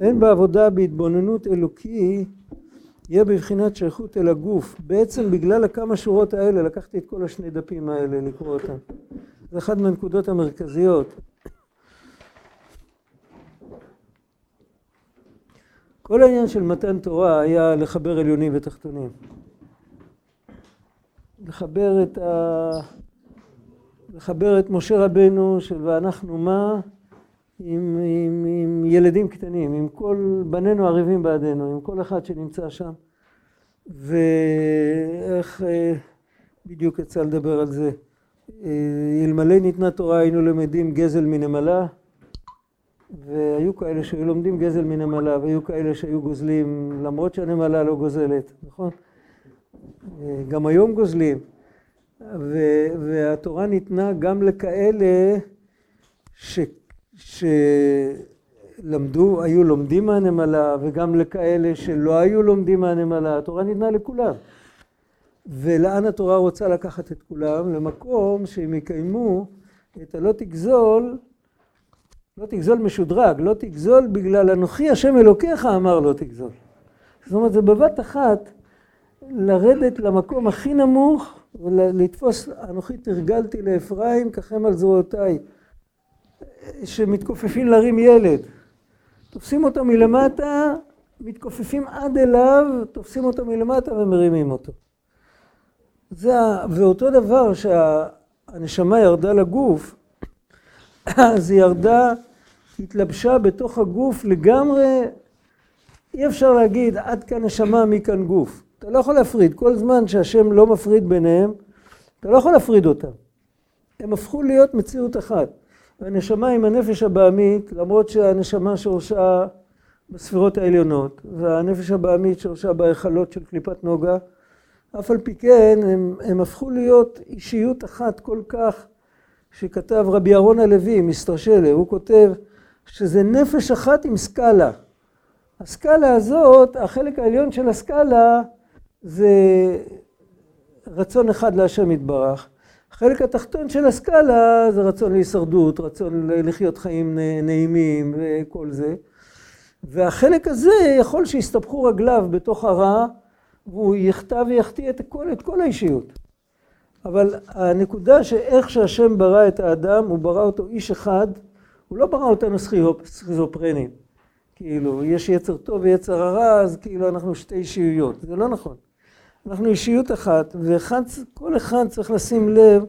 אין בעבודה בהתבוננות אלוקי יהיה בבחינת שייכות אל הגוף. בעצם בגלל הכמה שורות האלה לקחתי את כל השני דפים האלה לקרוא אותם. זה אחת מהנקודות המרכזיות. כל העניין של מתן תורה היה לחבר עליונים ותחתונים. לחבר את, ה... לחבר את משה רבנו של ואנחנו מה עם, עם, עם ילדים קטנים, עם כל בנינו ערבים בעדינו, עם כל אחד שנמצא שם. ואיך אה, בדיוק יצא לדבר על זה? אה, אלמלא ניתנה תורה היינו למדים גזל מנמלה והיו כאלה שהיו לומדים גזל מנמלה והיו כאלה שהיו גוזלים למרות שהנמלה לא גוזלת, נכון? אה, גם היום גוזלים והתורה ניתנה גם לכאלה ש... שלמדו, היו לומדים מהנמלה וגם לכאלה שלא היו לומדים מהנמלה, התורה ניתנה לכולם. ולאן התורה רוצה לקחת את כולם? למקום שהם יקיימו את הלא תגזול, לא תגזול משודרג, לא תגזול בגלל אנוכי השם אלוקיך אמר לא תגזול. זאת אומרת זה בבת אחת לרדת למקום הכי נמוך ולתפוס אנוכי תרגלתי לאפרים ככם על זרועותיי שמתכופפים להרים ילד. תופסים אותו מלמטה, מתכופפים עד אליו, תופסים אותו מלמטה ומרימים אותו. זה, ואותו דבר שהנשמה ירדה לגוף, אז היא ירדה, התלבשה בתוך הגוף לגמרי, אי אפשר להגיד עד כאן נשמה, מכאן גוף. אתה לא יכול להפריד, כל זמן שהשם לא מפריד ביניהם, אתה לא יכול להפריד אותם. הם הפכו להיות מציאות אחת. והנשמה עם הנפש הבעמית, למרות שהנשמה שורשה בספירות העליונות, והנפש הבעמית שורשה בהיכלות של קליפת נוגה, אף על פי כן הם, הם הפכו להיות אישיות אחת כל כך, שכתב רבי אהרון הלוי, מסטרשלה, הוא כותב שזה נפש אחת עם סקאלה. הסקאלה הזאת, החלק העליון של הסקאלה זה רצון אחד להשם יתברך. החלק התחתון של הסקאלה זה רצון להישרדות, רצון לחיות חיים נעימים וכל זה. והחלק הזה יכול שיסתבכו רגליו בתוך הרע והוא יחטא ויחטיא את כל, את כל האישיות. אבל הנקודה שאיך שהשם ברא את האדם, הוא ברא אותו איש אחד, הוא לא ברא אותנו סכיזופרנים. כאילו, יש יצר טוב ויצר הרע, אז כאילו אנחנו שתי אישיויות. זה לא נכון. אנחנו אישיות אחת, וכל אחד צריך לשים לב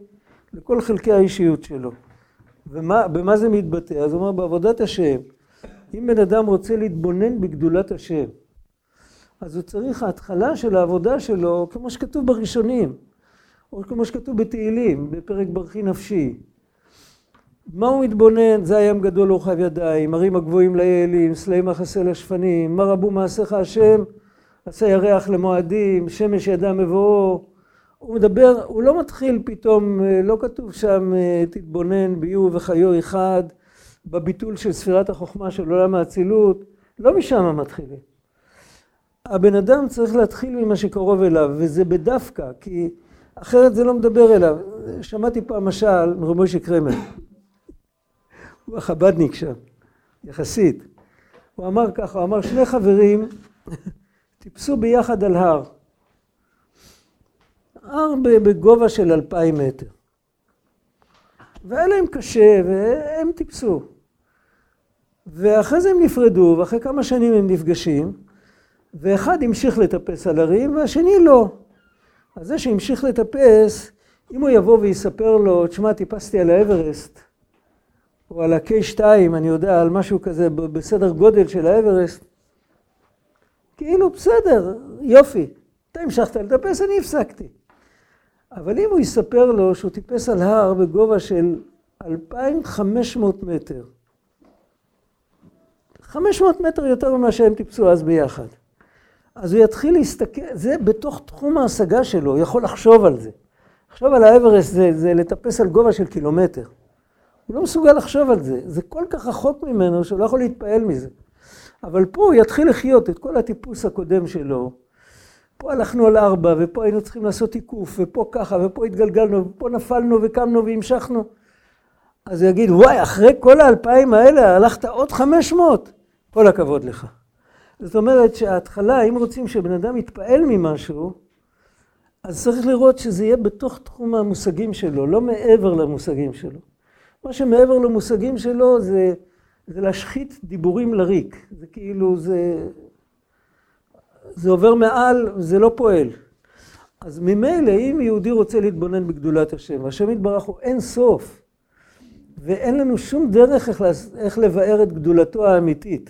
לכל חלקי האישיות שלו. ובמה זה מתבטא? אז הוא אומר, בעבודת השם, אם בן אדם רוצה להתבונן בגדולת השם, אז הוא צריך ההתחלה של העבודה שלו, כמו שכתוב בראשונים, או כמו שכתוב בתהילים, בפרק ברכי נפשי. מה הוא מתבונן? זה הים גדול לא חייב ידיים, הרים הגבוהים לאלים, סלעים מחסה לשפנים, מה רבו מעשיך השם? עשה ירח למועדים, שמש ידע מבואו. הוא מדבר, הוא לא מתחיל פתאום, לא כתוב שם תתבונן ביהו וחיו אחד, בביטול של ספירת החוכמה של עולם האצילות, לא משם מתחילים. הבן אדם צריך להתחיל ממה שקרוב אליו, וזה בדווקא, כי אחרת זה לא מדבר אליו. שמעתי פעם משל מרב מוישה קרמר, הוא החבדניק שם, יחסית. הוא אמר ככה, הוא אמר שני חברים טיפסו ביחד על הר. הר בגובה של אלפיים מטר. והיה להם קשה והם טיפסו. ואחרי זה הם נפרדו, ואחרי כמה שנים הם נפגשים, ואחד המשיך לטפס על הרים והשני לא. אז זה שהמשיך לטפס, אם הוא יבוא ויספר לו, תשמע, טיפסתי על האברסט, או על ה-K2, אני יודע, על משהו כזה בסדר גודל של האברסט, כאילו בסדר, יופי, אתה המשכת לטפס, אני הפסקתי. אבל אם הוא יספר לו שהוא טיפס על הר בגובה של 2,500 מטר, 500 מטר יותר ממה שהם טיפסו אז ביחד. אז הוא יתחיל להסתכל, זה בתוך תחום ההשגה שלו, הוא יכול לחשוב על זה. לחשוב על האברסט זה, זה לטפס על גובה של קילומטר. הוא לא מסוגל לחשוב על זה, זה כל כך רחוק ממנו שהוא לא יכול להתפעל מזה. אבל פה הוא יתחיל לחיות את כל הטיפוס הקודם שלו. פה הלכנו על ארבע, ופה היינו צריכים לעשות תיקוף, ופה ככה, ופה התגלגלנו, ופה נפלנו וקמנו והמשכנו. אז הוא יגיד, וואי, אחרי כל האלפיים האלה הלכת עוד חמש מאות. כל הכבוד לך. זאת אומרת שההתחלה, אם רוצים שבן אדם יתפעל ממשהו, אז צריך לראות שזה יהיה בתוך תחום המושגים שלו, לא מעבר למושגים שלו. מה שמעבר למושגים שלו זה, זה להשחית דיבורים לריק. זה כאילו, זה, זה עובר מעל, זה לא פועל. אז ממילא, אם יהודי רוצה להתבונן בגדולת השם, השם יתברך הוא אין סוף, ואין לנו שום דרך איך, איך לבאר את גדולתו האמיתית.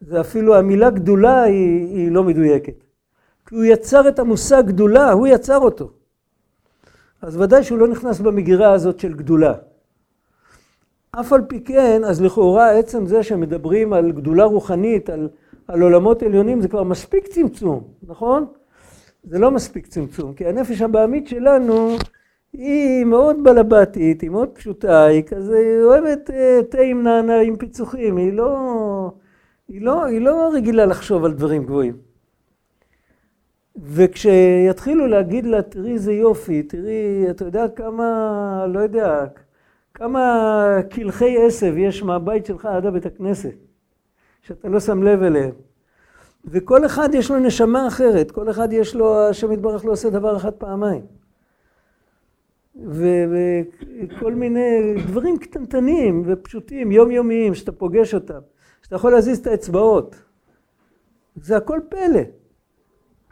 זה אפילו המילה גדולה היא, היא לא מדויקת. כי הוא יצר את המושג גדולה, הוא יצר אותו. אז ודאי שהוא לא נכנס במגירה הזאת של גדולה. אף על פי כן, אז לכאורה עצם זה שמדברים על גדולה רוחנית, על, על עולמות עליונים, זה כבר מספיק צמצום, נכון? זה לא מספיק צמצום, כי הנפש הבעמית שלנו היא מאוד בלבטית, היא מאוד פשוטה, היא כזה, היא אוהבת אה, תה עם נענה עם פיצוחים, היא לא, היא, לא, היא לא רגילה לחשוב על דברים גבוהים. וכשיתחילו להגיד לה, תראי איזה יופי, תראי, אתה יודע כמה, לא יודע, כמה קלחי עשב יש מהבית שלך עד הבית הכנסת, שאתה לא שם לב אליהם. וכל אחד יש לו נשמה אחרת, כל אחד יש לו, השם יתברך לא עושה דבר אחד פעמיים. וכל מיני דברים קטנטנים ופשוטים, יומיומיים, שאתה פוגש אותם, שאתה יכול להזיז את האצבעות. זה הכל פלא.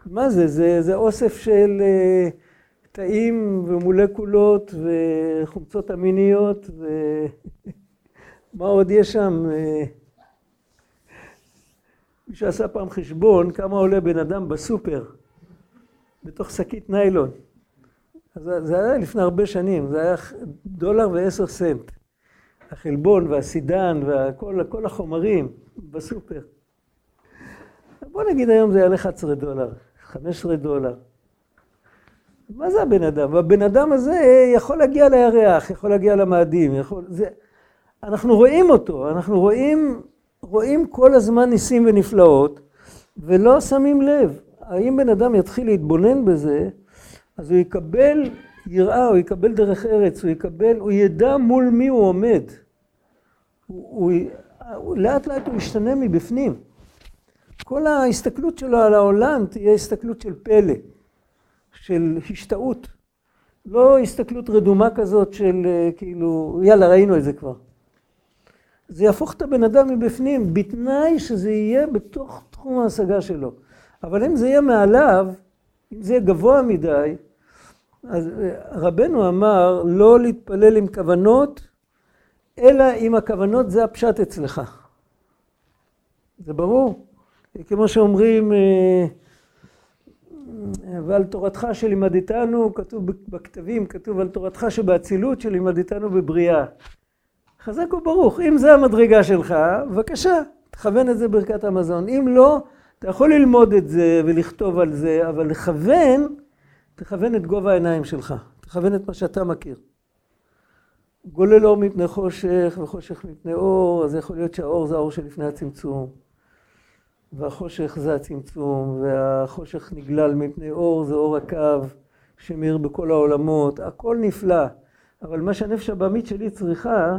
מה זה? זה, זה אוסף של uh, תאים ומולקולות וחומצות אמיניות ומה עוד יש שם? מישהו עשה פעם חשבון כמה עולה בן אדם בסופר בתוך שקית ניילון. זה, זה היה לפני הרבה שנים, זה היה דולר ועשר סנט. החלבון והסידן וכל החומרים בסופר. בוא נגיד היום זה יעלה 11 דולר, 15 דולר. מה זה הבן אדם? והבן אדם הזה יכול להגיע לירח, יכול להגיע למאדים, יכול... זה... אנחנו רואים אותו, אנחנו רואים רואים כל הזמן ניסים ונפלאות, ולא שמים לב. האם בן אדם יתחיל להתבונן בזה, אז הוא יקבל יראה, הוא יקבל דרך ארץ, הוא יקבל, הוא ידע מול מי הוא עומד. הוא, הוא, לאט לאט הוא ישתנה מבפנים. כל ההסתכלות שלו על העולם תהיה הסתכלות של פלא, של השתאות. לא הסתכלות רדומה כזאת של אה, כאילו, יאללה, ראינו את זה כבר. זה יהפוך את הבן אדם מבפנים, בתנאי שזה יהיה בתוך תחום ההשגה שלו. אבל אם זה יהיה מעליו, אם זה יהיה גבוה מדי, אז אה, רבנו אמר לא להתפלל עם כוונות, אלא אם הכוונות זה הפשט אצלך. זה ברור. כמו שאומרים, אה, ועל תורתך שלימדתנו, כתוב בכתבים, כתוב על תורתך שבאצילות שלימדתנו בבריאה. חזק וברוך. אם זה המדרגה שלך, בבקשה, תכוון את זה ברכת המזון. אם לא, אתה יכול ללמוד את זה ולכתוב על זה, אבל לכוון, תכוון את גובה העיניים שלך. תכוון את מה שאתה מכיר. גולל אור מפני חושך וחושך מפני אור, אז יכול להיות שהאור זה האור שלפני הצמצום. והחושך זה הצמצום, והחושך נגלל מפני אור זה אור הקו שמאיר בכל העולמות. הכל נפלא. אבל מה שהנפש הבעמית שלי צריכה,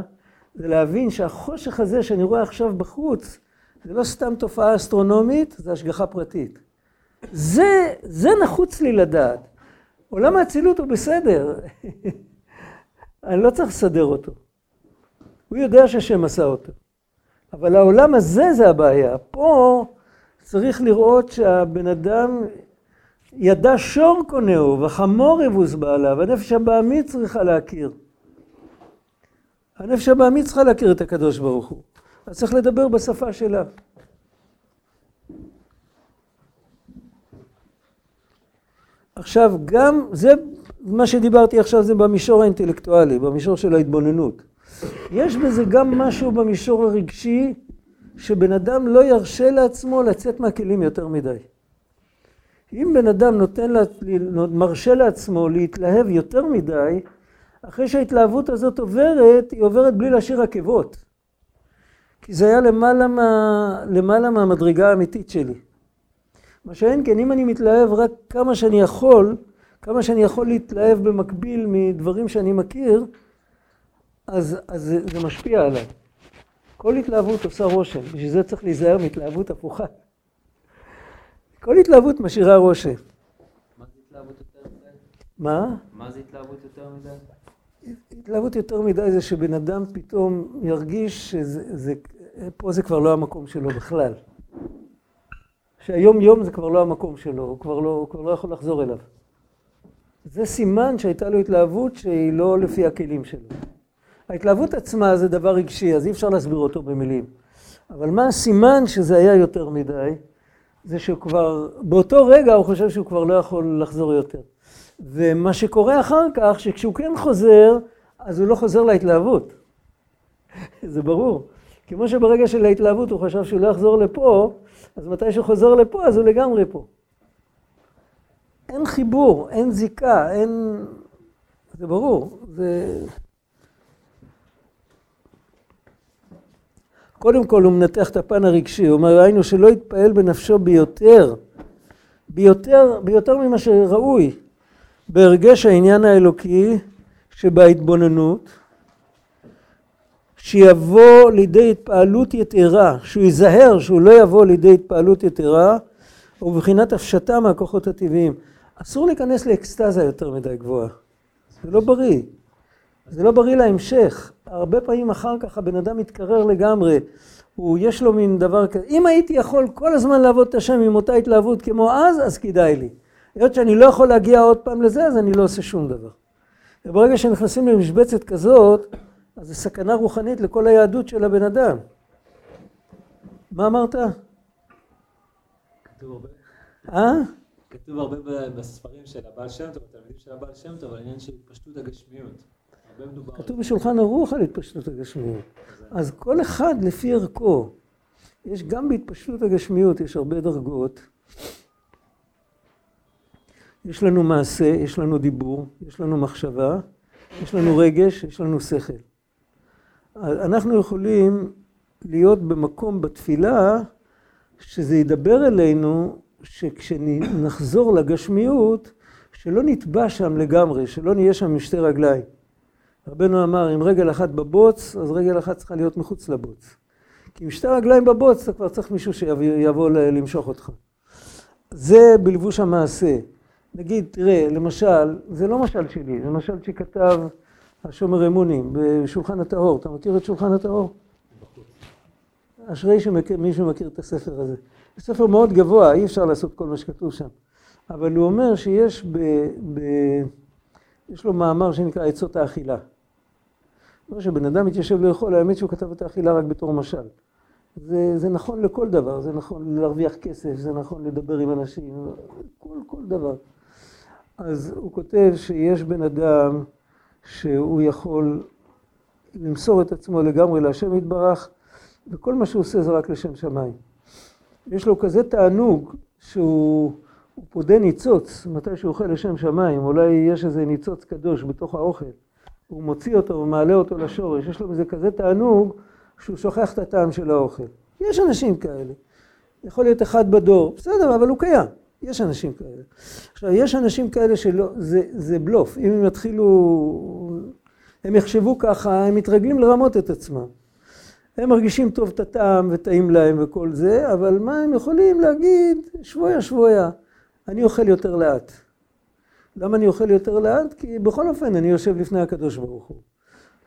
זה להבין שהחושך הזה שאני רואה עכשיו בחוץ, זה לא סתם תופעה אסטרונומית, זה השגחה פרטית. זה, זה נחוץ לי לדעת. עולם האצילות הוא בסדר, אני לא צריך לסדר אותו. הוא יודע שהשם עשה אותו. אבל העולם הזה זה הבעיה. פה צריך לראות שהבן אדם ידע שור קונהו וחמור יבוס בעליו, הנפש הבעמית צריכה להכיר. הנפש הבעמית צריכה להכיר את הקדוש ברוך הוא. אז צריך לדבר בשפה שלה. עכשיו, גם זה, מה שדיברתי עכשיו זה במישור האינטלקטואלי, במישור של ההתבוננות. יש בזה גם משהו במישור הרגשי, שבן אדם לא ירשה לעצמו לצאת מהכלים יותר מדי. אם בן אדם נותן, לה, מרשה לעצמו להתלהב יותר מדי, אחרי שההתלהבות הזאת עוברת, היא עוברת בלי להשאיר עקבות. כי זה היה למעלה, מה, למעלה מהמדרגה האמיתית שלי. מה שאין כן, אם אני מתלהב רק כמה שאני יכול, כמה שאני יכול להתלהב במקביל מדברים שאני מכיר, אז, אז זה, זה משפיע עליי. כל התלהבות עושה רושם, בשביל זה צריך להיזהר מהתלהבות הפוכה. כל התלהבות משאירה רושם. מה זה התלהבות יותר מדי? מה? מה זה התלהבות יותר מדי? התלהבות יותר מדי זה שבן אדם פתאום ירגיש שזה, זה, פה זה כבר לא המקום שלו בכלל. שהיום יום זה כבר לא המקום שלו, הוא כבר לא, הוא כבר לא יכול לחזור אליו. זה סימן שהייתה לו התלהבות שהיא לא לפי הכלים שלו. ההתלהבות עצמה זה דבר רגשי, אז אי אפשר להסביר אותו במילים. אבל מה הסימן שזה היה יותר מדי? זה שהוא כבר, באותו רגע הוא חושב שהוא כבר לא יכול לחזור יותר. ומה שקורה אחר כך, שכשהוא כן חוזר, אז הוא לא חוזר להתלהבות. זה ברור. כמו שברגע של ההתלהבות הוא חשב שהוא לא יחזור לפה, אז מתי שהוא חוזר לפה, אז הוא לגמרי פה. אין חיבור, אין זיקה, אין... זה ברור. זה... קודם כל הוא מנתח את הפן הרגשי, הוא אומר, היינו שלא יתפעל בנפשו ביותר, ביותר, ביותר ממה שראוי, בהרגש העניין האלוקי שבהתבוננות, שיבוא לידי התפעלות יתרה, שהוא ייזהר שהוא לא יבוא לידי התפעלות יתרה, ובבחינת הפשטה מהכוחות הטבעיים. אסור להיכנס לאקסטזה יותר מדי גבוהה, זה לא בריא, זה לא בריא להמשך. הרבה פעמים אחר כך הבן אדם מתקרר לגמרי, הוא, יש לו מין דבר כזה, אם הייתי יכול כל הזמן לעבוד את השם עם אותה התלהבות כמו אז, אז כדאי לי. היות שאני לא יכול להגיע עוד פעם לזה, אז אני לא עושה שום דבר. וברגע שנכנסים למשבצת כזאת, אז זו סכנה רוחנית לכל היהדות של הבן אדם. מה אמרת? כתוב הרבה, אה? כתוב הרבה בספרים של הבעל שם טוב, בתלמידים של הבעל שם טוב, על העניין של התפשטות הגשמיות. כתוב בשולחן ערוך על התפשטות הגשמיות. אז כל אחד לפי ערכו. יש גם בהתפשטות הגשמיות, יש הרבה דרגות. יש לנו מעשה, יש לנו דיבור, יש לנו מחשבה, יש לנו רגש, יש לנו שכל. אנחנו יכולים להיות במקום בתפילה שזה ידבר אלינו שכשנחזור לגשמיות שלא נטבע שם לגמרי, שלא נהיה שם עם שתי רגליים. רבנו אמר אם רגל אחת בבוץ אז רגל אחת צריכה להיות מחוץ לבוץ. כי עם שתי רגליים בבוץ אתה כבר צריך מישהו שיבוא למשוך אותך. זה בלבוש המעשה. נגיד, תראה, למשל, זה לא משל שלי, זה משל שכתב השומר אמונים בשולחן הטהור. אתה מכיר את שולחן הטהור? אשרי שמישהו מכיר את הספר הזה. זה ספר מאוד גבוה, אי אפשר לעשות כל מה שכתוב שם. אבל הוא אומר שיש ב... ב יש לו מאמר שנקרא עצות האכילה. אומר שבן אדם מתיישב לאכול, האמת שהוא כתב את האכילה רק בתור משל. זה, זה נכון לכל דבר, זה נכון להרוויח כסף, זה נכון לדבר עם אנשים, כל, כל דבר. אז הוא כותב שיש בן אדם שהוא יכול למסור את עצמו לגמרי להשם יתברך, וכל מה שהוא עושה זה רק לשם שמיים. יש לו כזה תענוג שהוא פודה ניצוץ מתי שהוא אוכל לשם שמיים, אולי יש איזה ניצוץ קדוש בתוך האוכל, הוא מוציא אותו ומעלה אותו לשורש, יש לו בזה כזה תענוג שהוא שוכח את הטעם של האוכל. יש אנשים כאלה. יכול להיות אחד בדור, בסדר, אבל הוא קיים. יש אנשים כאלה. עכשיו, יש אנשים כאלה שלא, זה, זה בלוף. אם הם יתחילו, הם יחשבו ככה, הם מתרגלים לרמות את עצמם. הם מרגישים טוב את הטעם וטעים להם וכל זה, אבל מה הם יכולים להגיד? שבויה שבויה, אני אוכל יותר לאט. למה אני אוכל יותר לאט? כי בכל אופן אני יושב לפני הקדוש ברוך הוא.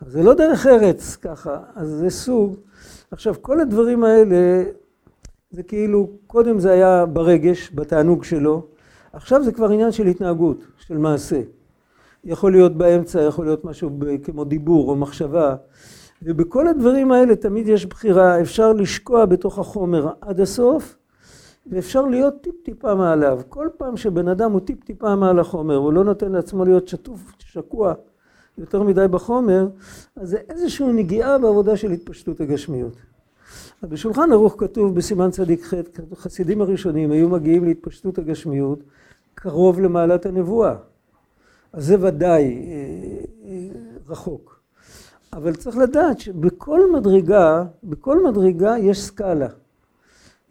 זה לא דרך ארץ ככה, אז זה סוג. עכשיו, כל הדברים האלה, זה כאילו, קודם זה היה ברגש, בתענוג שלו, עכשיו זה כבר עניין של התנהגות, של מעשה. יכול להיות באמצע, יכול להיות משהו כמו דיבור או מחשבה, ובכל הדברים האלה תמיד יש בחירה, אפשר לשקוע בתוך החומר עד הסוף, ואפשר להיות טיפ טיפה מעליו. כל פעם שבן אדם הוא טיפ טיפה מעל החומר, הוא לא נותן לעצמו להיות שטוף, שקוע יותר מדי בחומר, אז זה איזושהי נגיעה בעבודה של התפשטות הגשמיות. בשולחן ערוך כתוב בסימן צדיק ח', חסידים הראשונים היו מגיעים להתפשטות הגשמיות קרוב למעלת הנבואה. אז זה ודאי אה, אה, רחוק. אבל צריך לדעת שבכל מדרגה, בכל מדרגה יש סקאלה.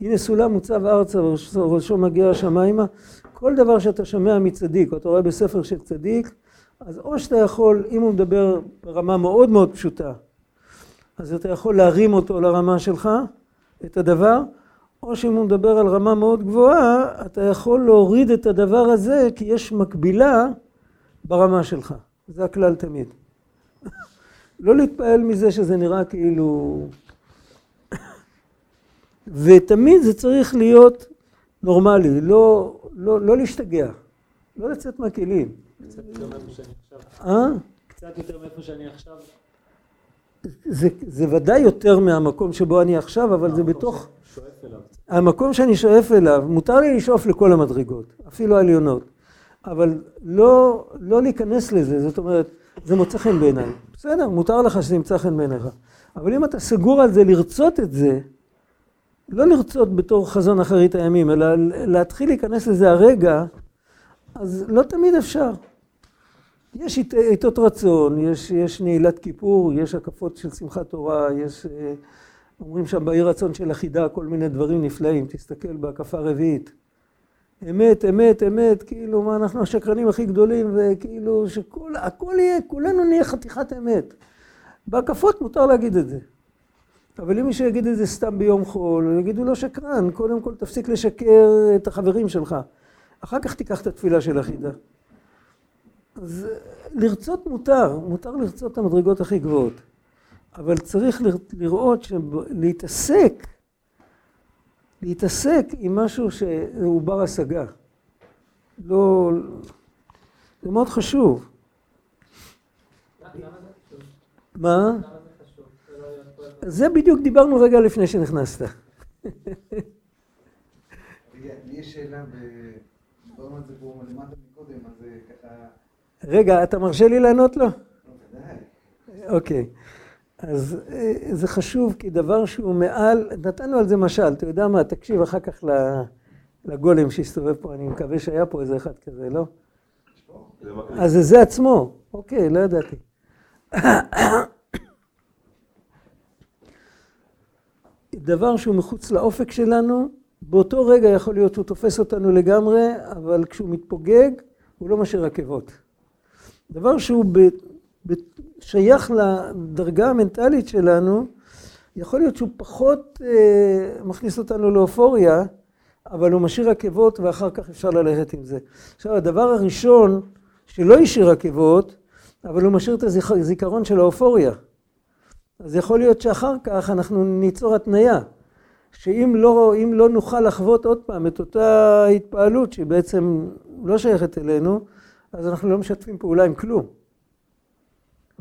הנה סולם מוצב ארצה וראשו מגיע השמיימה. כל דבר שאתה שומע מצדיק, או אתה רואה בספר של צדיק, אז או שאתה יכול, אם הוא מדבר ברמה מאוד מאוד פשוטה, אז אתה יכול להרים אותו לרמה שלך, את הדבר, או שאם הוא מדבר על רמה מאוד גבוהה, אתה יכול להוריד את הדבר הזה, כי יש מקבילה ברמה שלך. זה הכלל תמיד. לא להתפעל מזה שזה נראה כאילו... ותמיד זה צריך להיות נורמלי, לא, לא, לא להשתגע, לא לצאת מהכלים. קצת יותר מאיפה שאני עכשיו. אה? קצת יותר מאיפה שאני עכשיו. זה, זה ודאי יותר מהמקום שבו אני עכשיו, אבל זה בתוך... שואף אליו. המקום שאני שואף אליו, מותר לי לשאוף לכל המדרגות, אפילו העליונות, אבל לא, לא להיכנס לזה, זאת אומרת, זה מוצא חן בעיניי. בסדר, מותר לך שזה ימצא חן בעיניך. אבל אם אתה סגור על זה לרצות את זה, לא לרצות בתור חזון אחרית הימים, אלא להתחיל להיכנס לזה הרגע, אז לא תמיד אפשר. יש עיתות רצון, יש, יש נעילת כיפור, יש הקפות של שמחת תורה, יש, אה, אומרים שם בעיר רצון של אחידה כל מיני דברים נפלאים, תסתכל בהקפה הרביעית. אמת, אמת, אמת, כאילו מה אנחנו השקרנים הכי גדולים, וכאילו שכל, הכל יהיה, כולנו נהיה חתיכת אמת. בהקפות מותר להגיד את זה. אבל אם מישהו יגיד את זה סתם ביום חול, יגידו לו שקרן, קודם כל תפסיק לשקר את החברים שלך. אחר כך תיקח את התפילה של החידה. אז לרצות מותר, מותר לרצות את המדרגות הכי גבוהות. אבל צריך לראות שלהתעסק, להתעסק עם משהו שהוא בר השגה. לא... זה מאוד חשוב. מה? זה בדיוק דיברנו רגע לפני שנכנסת. לי יש שאלה, דיברנו על זה פה למטה מקודם, אז ככה... רגע, אתה מרשה לי לענות לו? אוקיי. אז אה, זה חשוב, כי דבר שהוא מעל, נתנו על זה משל, אתה יודע מה, תקשיב אחר כך לגולם שהסתובב פה, אני מקווה שהיה פה איזה אחד כזה, לא? אז זה זה עצמו, אוקיי, לא ידעתי. דבר שהוא מחוץ לאופק שלנו, באותו רגע יכול להיות שהוא תופס אותנו לגמרי, אבל כשהוא מתפוגג, הוא לא משאיר עקבות. דבר שהוא ב, ב, שייך לדרגה המנטלית שלנו, יכול להיות שהוא פחות אה, מכניס אותנו לאופוריה, אבל הוא משאיר עקבות ואחר כך אפשר ללכת עם זה. עכשיו, הדבר הראשון שלא השאיר עקבות, אבל הוא משאיר את הזיכרון של האופוריה. אז יכול להיות שאחר כך אנחנו ניצור התניה, שאם לא, לא נוכל לחוות עוד פעם את אותה התפעלות שהיא בעצם לא שייכת אלינו, אז אנחנו לא משתפים פעולה עם כלום.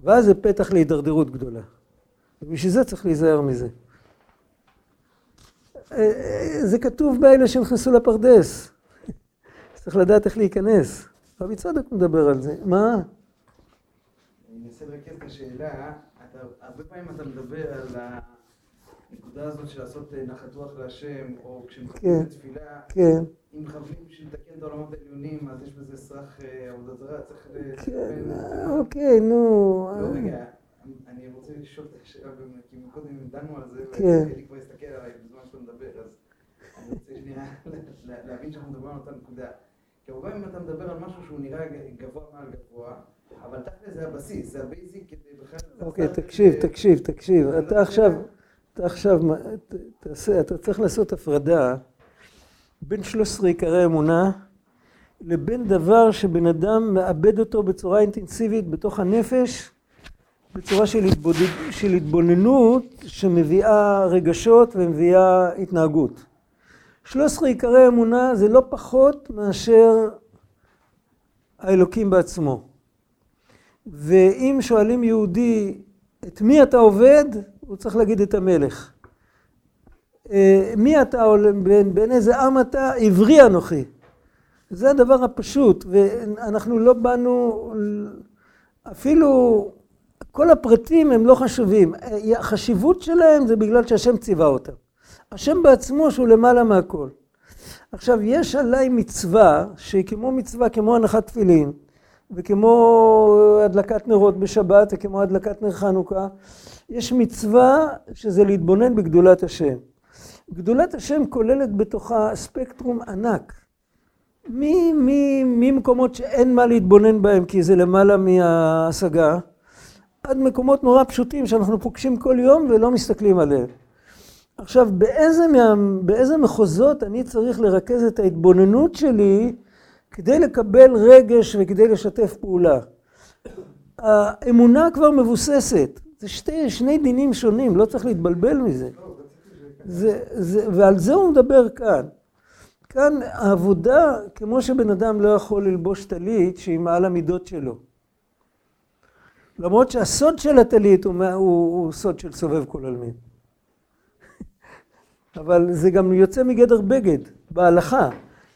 ואז זה פתח להידרדרות גדולה. ובשביל זה צריך להיזהר מזה. זה כתוב באלה שנכנסו לפרדס. צריך לדעת איך להיכנס. רבי צדוק מדבר על זה. מה? מנסה לרכז את השאלה. הרבה פעמים אתה מדבר על הנקודה הזאת של לעשות אה, נחת רוח להשם, או כשמחכים כן. לתפילה, כן. אם מכוונים בשביל לתקן את העולמות העליונים, אז יש בזה סרח אה, עבודה זרה, צריך... כן, אוקיי, נו. לא, רגע, אני רוצה לשאול את השאלה, כי מקודם דנו על זה, כן. ואלי כבר הסתכל עליי בזמן שאתה מדבר, אז אני רוצה שנייה להבין שאנחנו מדברים על אותה נקודה. הרבה פעמים אתה מדבר על משהו שהוא נראה גבוה מעל גבוה, אבל תכל'ס זה הבסיס, זה ה basic כדי בכלל... אוקיי, תקשיב, תקשיב, תקשיב. אתה עכשיו, אתה עכשיו, תעשה, אתה צריך לעשות הפרדה בין 13 עיקרי אמונה לבין דבר שבן אדם מאבד אותו בצורה אינטנסיבית בתוך הנפש, בצורה של, התבודד, של התבוננות שמביאה רגשות ומביאה התנהגות. 13 עיקרי אמונה זה לא פחות מאשר האלוקים בעצמו. ואם שואלים יהודי את מי אתה עובד, הוא צריך להגיד את המלך. אה, מי אתה, בין, בין איזה עם אתה? עברי אנוכי. זה הדבר הפשוט, ואנחנו לא באנו, אפילו כל הפרטים הם לא חשובים. החשיבות שלהם זה בגלל שהשם ציווה אותם. השם בעצמו שהוא למעלה מהכל. עכשיו, יש עליי מצווה שהיא כמו מצווה, כמו הנחת תפילין, וכמו הדלקת נרות בשבת וכמו הדלקת נר חנוכה, יש מצווה שזה להתבונן בגדולת השם. גדולת השם כוללת בתוכה ספקטרום ענק. ממקומות שאין מה להתבונן בהם כי זה למעלה מההשגה, עד מקומות נורא פשוטים שאנחנו פוגשים כל יום ולא מסתכלים עליהם. עכשיו, באיזה, מה, באיזה מחוזות אני צריך לרכז את ההתבוננות שלי כדי לקבל רגש וכדי לשתף פעולה? האמונה כבר מבוססת, זה שתי, שני דינים שונים, לא צריך להתבלבל מזה. זה, זה, ועל זה הוא מדבר כאן. כאן העבודה, כמו שבן אדם לא יכול ללבוש טלית שהיא מעל המידות שלו. למרות שהסוד של הטלית הוא, הוא, הוא סוד של סובב כל עלמין. אבל זה גם יוצא מגדר בגד, בהלכה.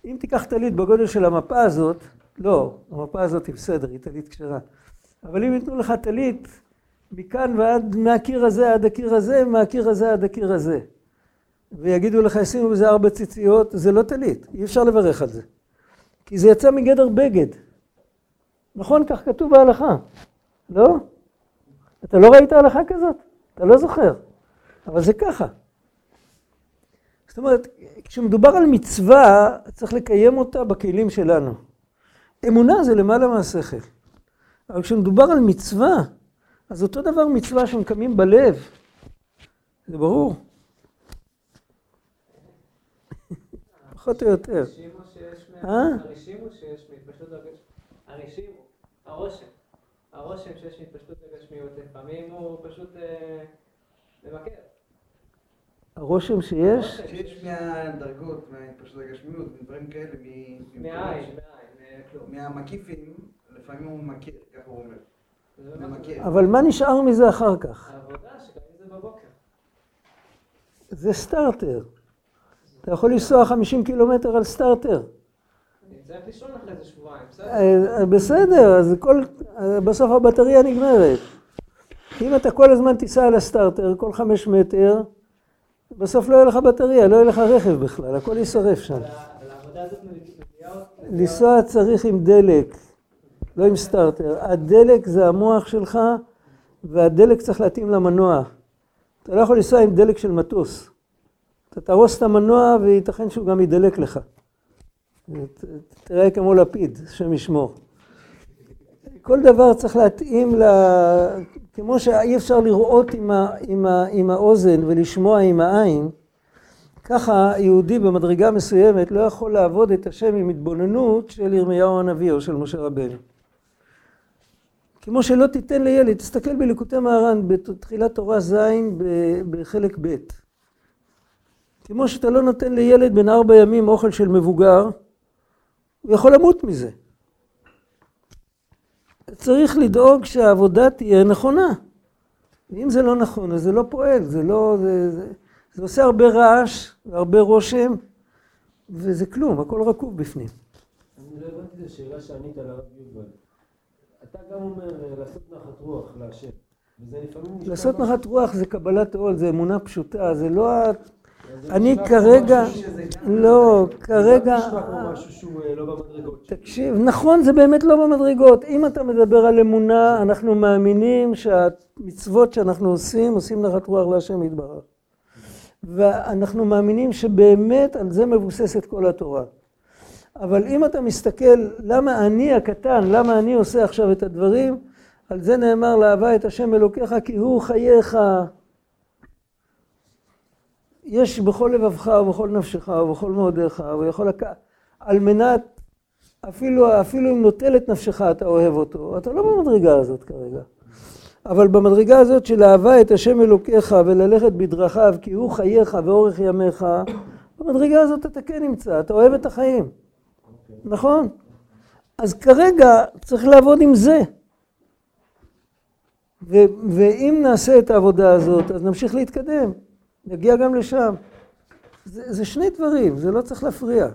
אם תיקח טלית בגודל של המפה הזאת, לא, המפה הזאת היא בסדר, היא טלית כשרה. אבל אם ייתנו לך טלית מכאן ועד, מהקיר הזה עד הקיר הזה, מהקיר הזה עד הקיר הזה. ויגידו לך, ישימו בזה ארבע ציציות, זה לא טלית, אי אפשר לברך על זה. כי זה יצא מגדר בגד. נכון? כך כתוב בהלכה. לא? אתה לא ראית הלכה כזאת? אתה לא זוכר. אבל זה ככה. זאת אומרת, כשמדובר על מצווה, צריך לקיים אותה בכלים שלנו. אמונה זה למעלה מהשכל. אבל כשמדובר על מצווה, אז אותו דבר מצווה שמקיימים בלב. זה ברור. פחות או יותר. אה? הרשימו שיש מהתפשטות הרשימו, הרושם. הרושם שיש מהתפשטות הגשמיות לפעמים הוא פשוט אה, ממכר. הרושם שיש? שיש מהדרגות, מההתפשטות הגשמיות, מדברים כאלה, מהעין, מהמקיפים, לפעמים הוא מכיר, ככה הוא אומר. אבל מה נשאר מזה אחר כך? העבודה זה בבוקר. זה סטארטר. אתה יכול לנסוע 50 קילומטר על סטארטר. אני צריך לישון אחרי זה שבועיים, בסדר? בסדר, אז כל, בסוף הבטריה נגמרת. אם אתה כל הזמן תיסע על הסטארטר, כל חמש מטר, בסוף לא יהיה לך בטריה, לא יהיה לך רכב בכלל, הכל יישרף שם. לנסוע צריך עם דלק, לא עם סטארטר. הדלק זה המוח שלך, והדלק צריך להתאים למנוע. אתה לא יכול לנסוע עם דלק של מטוס. אתה תהרוס את המנוע וייתכן שהוא גם ידלק לך. תראה כמו לפיד, השם ישמור. כל דבר צריך להתאים ל... כמו שאי אפשר לראות עם, ה... עם, ה... עם האוזן ולשמוע עם העין, ככה יהודי במדרגה מסוימת לא יכול לעבוד את השם עם התבוננות של ירמיהו הנביא או של משה רבנו. כמו שלא תיתן לילד, תסתכל בליקוטי מהר"ן בתחילת תורה ז' בחלק ב'. כמו שאתה לא נותן לילד בן ארבע ימים אוכל של מבוגר, הוא יכול למות מזה. צריך לדאוג שהעבודה תהיה נכונה. ואם זה לא נכון, אז זה לא פועל, זה לא... זה, זה, זה עושה הרבה רעש והרבה רושם, וזה כלום, הכל רקוב בפנים. אני לא הבנתי את השאלה שענית לרב יובל. אתה גם אומר לעשות נחת רוח להשם. לעשות נחת רוח זה קבלת עול, זה אמונה פשוטה, זה לא אני כרגע, לא, כרגע, לא תקשיב, נכון זה באמת לא במדרגות, אם אתה מדבר על אמונה אנחנו מאמינים שהמצוות שאנחנו עושים עושים נחת רוח להשם יתברך. ואנחנו מאמינים שבאמת על זה מבוססת כל התורה. אבל אם אתה מסתכל למה אני הקטן, למה אני עושה עכשיו את הדברים על זה נאמר לאהבה את השם אלוקיך כי הוא חייך יש בכל לבבך ובכל נפשך ובכל מאודיך ויכול לק... על מנת, אפילו, אפילו אם נוטל את נפשך אתה אוהב אותו, אתה לא במדרגה הזאת כרגע. אבל במדרגה הזאת של אהבה את השם אלוקיך וללכת בדרכיו כי הוא חייך ואורך ימיך, במדרגה הזאת אתה כן נמצא, אתה אוהב את החיים, נכון? אז כרגע צריך לעבוד עם זה. ו- ואם נעשה את העבודה הזאת, אז נמשיך להתקדם. נגיע גם לשם. זה, זה שני דברים, זה לא צריך להפריע.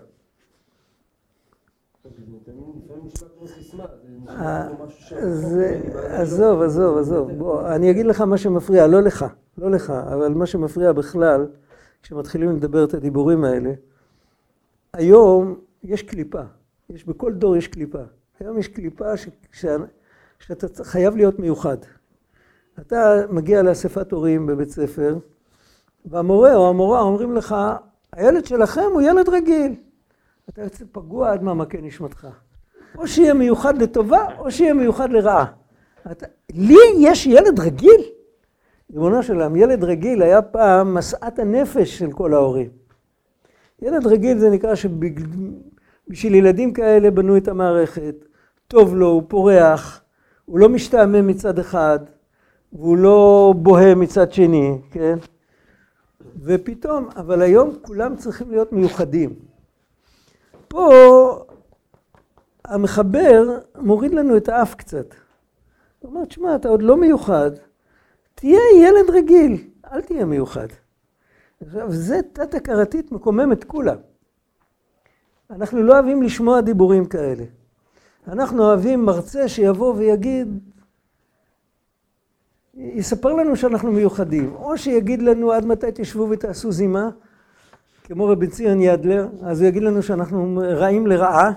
עזוב, עזוב, עזוב. בוא, אני אגיד לך מה שמפריע, לא לך, לא לך, אבל מה שמפריע בכלל, כשמתחילים לדבר את הדיבורים האלה, היום יש קליפה, יש, בכל דור יש קליפה. היום יש קליפה ש, ש, שאתה חייב להיות מיוחד. אתה מגיע לאספת הורים בבית ספר, והמורה או המורה אומרים לך, הילד שלכם הוא ילד רגיל. אתה יוצא פגוע עד מעמקי נשמתך. או שיהיה מיוחד לטובה, או שיהיה מיוחד לרעה. אתה, לי יש ילד רגיל? ריבונו של עולם, ילד רגיל היה פעם משאת הנפש של כל ההורים. ילד רגיל זה נקרא שבשביל ילדים כאלה בנו את המערכת, טוב לו, הוא פורח, הוא לא משתעמם מצד אחד, והוא לא בוהה מצד שני, כן? ופתאום, אבל היום כולם צריכים להיות מיוחדים. פה המחבר מוריד לנו את האף קצת. הוא אומר, תשמע, אתה עוד לא מיוחד, תהיה ילד רגיל, אל תהיה מיוחד. עכשיו, זה תת-הכרתית מקומם את כולם. אנחנו לא אוהבים לשמוע דיבורים כאלה. אנחנו אוהבים מרצה שיבוא ויגיד, יספר לנו שאנחנו מיוחדים, או שיגיד לנו עד מתי תשבו ותעשו זימה, כמו רבי ציון ידלר, אז הוא יגיד לנו שאנחנו רעים לרעה,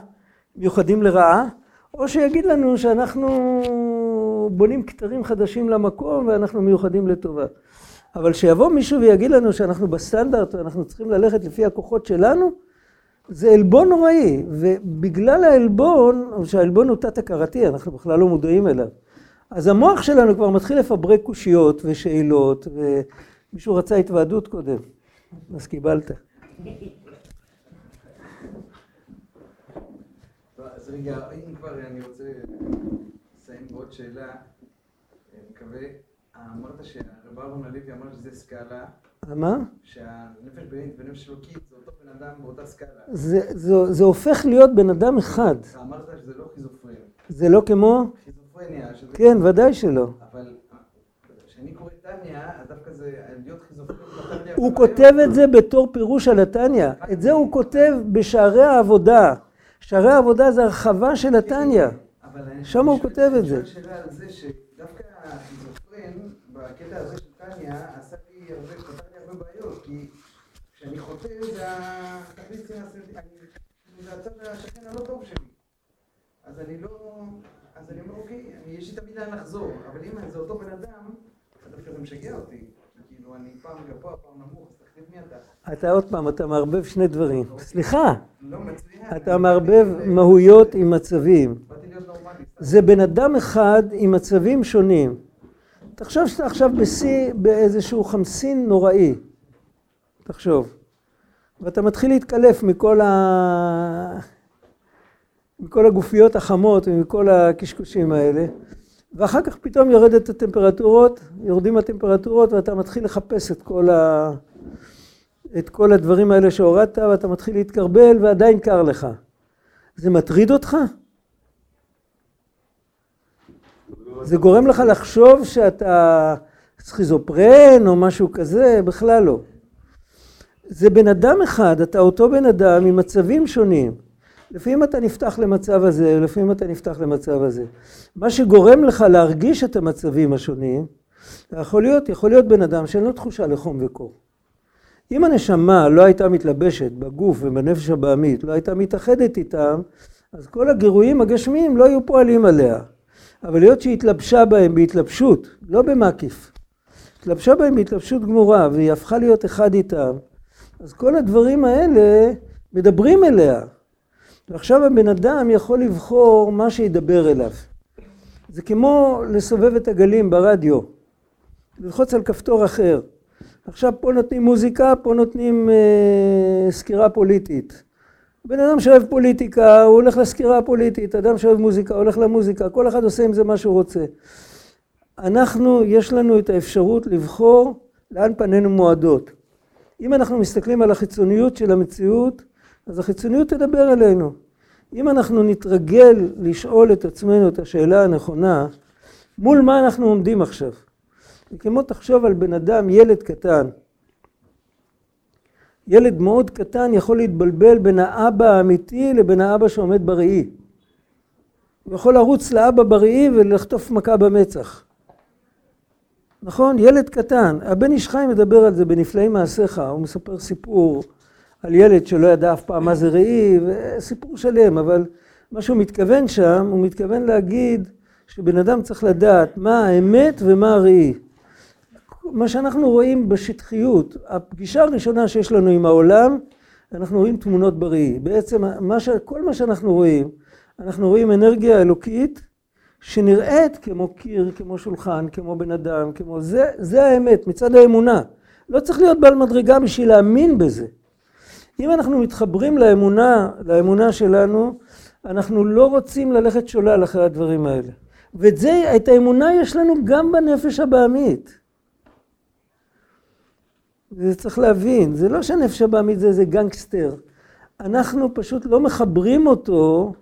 מיוחדים לרעה, או שיגיד לנו שאנחנו בונים כתרים חדשים למקום ואנחנו מיוחדים לטובה. אבל שיבוא מישהו ויגיד לנו שאנחנו בסטנדרט ואנחנו צריכים ללכת לפי הכוחות שלנו, זה עלבון נוראי, ובגלל העלבון, שהעלבון הוא תת-הכרתי, אנחנו בכלל לא מודעים אליו. אז המוח שלנו כבר מתחיל לפברק קושיות ושאלות, ומישהו רצה התוועדות קודם, אז קיבלת. אז רגע, אם כבר אני רוצה לסיים בעוד שאלה, אני מקווה, אמרת שהרב אהרון הלוי אמר שזה סקאלה. מה? שהנפש בהמית ונפש אלוקית זה אותו בן אדם באותה סקאלה. זה, זה, זה הופך להיות בן אדם אחד. אמרת שזה לא חיזופרניה. זה לא כמו? חיזופרניה. שזה כן, ודאי שלא. אבל כשאני קורא טניה, אז דווקא זה להיות חיזופרניה. הוא כותב. את זה בתור פירוש על התניא. את זה הוא כותב בשערי העבודה. שערי העבודה זה הרחבה של התניא. אני שם הוא כותב את אני זה. שואל שאלה על זה שדווקא החיזופרן, בקטע הזה של טניה, עשה לי הרבה, פתר לי הרבה בעיות, כי כשאני חוטא זה התכלית אני- זה הצד השכן הלא טוב שלי. אז אני לא, אז אני אומר, אוקיי, יש לי תמיד לאן לחזור, אבל אם זה אותו בן אדם, אז דווקא זה משגע אותי. כאילו, אני פעם גבוה, פעם נמוך, אז תחליט מי אתה. אתה עוד פעם, אתה מערבב שני דברים. סליחה, לא מצליח. אתה מערבב מהויות עם מצבים. זה בן אדם אחד עם מצבים שונים. תחשוב שאתה עכשיו בשיא, באיזשהו חמסין נוראי. תחשוב. ואתה מתחיל להתקלף מכל, ה... מכל הגופיות החמות ומכל הקשקושים האלה, ואחר כך פתאום יורדת הטמפרטורות, יורדים הטמפרטורות ואתה מתחיל לחפש את כל, ה... את כל הדברים האלה שהורדת ואתה מתחיל להתקרבל ועדיין קר לך. זה מטריד אותך? זה גורם לך לחשוב שאתה סכיזופרן או משהו כזה? בכלל לא. זה בן אדם אחד, אתה אותו בן אדם עם מצבים שונים. לפעמים אתה נפתח למצב הזה, לפעמים אתה נפתח למצב הזה. מה שגורם לך להרגיש את המצבים השונים, יכול להיות, יכול להיות בן אדם שאין לו תחושה לחום וקור. אם הנשמה לא הייתה מתלבשת בגוף ובנפש הבעמית, לא הייתה מתאחדת איתם, אז כל הגירויים הגשמיים לא היו פועלים עליה. אבל היות שהיא התלבשה בהם בהתלבשות, לא במקיף, התלבשה בהם בהתלבשות גמורה והיא הפכה להיות אחד איתם, אז כל הדברים האלה מדברים אליה. ועכשיו הבן אדם יכול לבחור מה שידבר אליו. זה כמו לסובב את הגלים ברדיו, ללחוץ על כפתור אחר. עכשיו פה נותנים מוזיקה, פה נותנים אה, סקירה פוליטית. בן אדם שאוהב פוליטיקה, הוא הולך לסקירה הפוליטית, אדם שאוהב מוזיקה, הולך למוזיקה, כל אחד עושה עם זה מה שהוא רוצה. אנחנו, יש לנו את האפשרות לבחור לאן פנינו מועדות. אם אנחנו מסתכלים על החיצוניות של המציאות, אז החיצוניות תדבר אלינו. אם אנחנו נתרגל לשאול את עצמנו את השאלה הנכונה, מול מה אנחנו עומדים עכשיו? כמו תחשוב על בן אדם, ילד קטן. ילד מאוד קטן יכול להתבלבל בין האבא האמיתי לבין האבא שעומד בראי. הוא יכול לרוץ לאבא בראי ולחטוף מכה במצח. נכון? ילד קטן. הבן איש חי מדבר על זה בנפלאים מעשיך, הוא מספר סיפור על ילד שלא ידע אף פעם מה זה ראי, וסיפור שלם, אבל מה שהוא מתכוון שם, הוא מתכוון להגיד שבן אדם צריך לדעת מה האמת ומה הראי. מה שאנחנו רואים בשטחיות, הפגישה הראשונה שיש לנו עם העולם, אנחנו רואים תמונות בראי. בעצם מה ש... כל מה שאנחנו רואים, אנחנו רואים אנרגיה אלוקית שנראית כמו קיר, כמו שולחן, כמו בן אדם, כמו זה, זה האמת, מצד האמונה. לא צריך להיות בעל מדרגה בשביל להאמין בזה. אם אנחנו מתחברים לאמונה, לאמונה שלנו, אנחנו לא רוצים ללכת שולל אחרי הדברים האלה. ואת זה, את האמונה יש לנו גם בנפש הבעמית. זה צריך להבין, זה לא שהנפש הבעמית זה איזה גנגסטר. אנחנו פשוט לא מחברים אותו,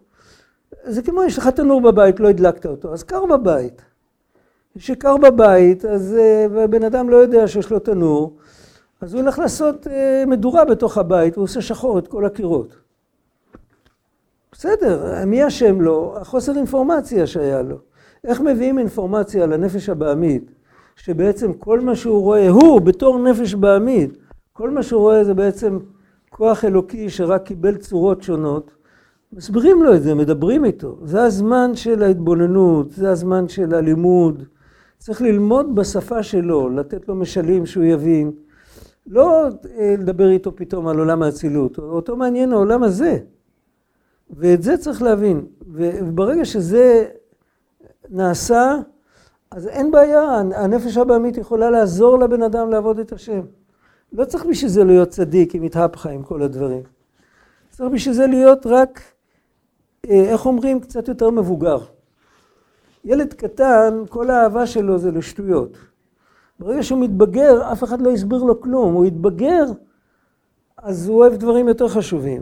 זה כמו יש לך תנור בבית, לא הדלקת אותו, אז קר בבית. כשקר בבית, אז הבן אדם לא יודע שיש לו תנור, אז הוא הולך לעשות אה, מדורה בתוך הבית, הוא עושה שחור את כל הקירות. בסדר, מי אשם לו? החוסר אינפורמציה שהיה לו. איך מביאים אינפורמציה לנפש הבעמית, שבעצם כל מה שהוא רואה, הוא בתור נפש בעמית, כל מה שהוא רואה זה בעצם כוח אלוקי שרק קיבל צורות שונות, מסבירים לו את זה, מדברים איתו. זה הזמן של ההתבוננות, זה הזמן של הלימוד. צריך ללמוד בשפה שלו, לתת לו משלים שהוא יבין. לא אה, לדבר איתו פתאום על עולם האצילות, אותו מעניין העולם הזה. ואת זה צריך להבין. וברגע שזה נעשה, אז אין בעיה, הנפש הבעמית יכולה לעזור לבן אדם לעבוד את השם. לא צריך בשביל זה להיות צדיק עם התהפכה עם כל הדברים. צריך בשביל זה להיות רק, אה, איך אומרים, קצת יותר מבוגר. ילד קטן, כל האהבה שלו זה לשטויות. ברגע שהוא מתבגר, אף אחד לא הסביר לו כלום. הוא יתבגר, אז הוא אוהב דברים יותר חשובים.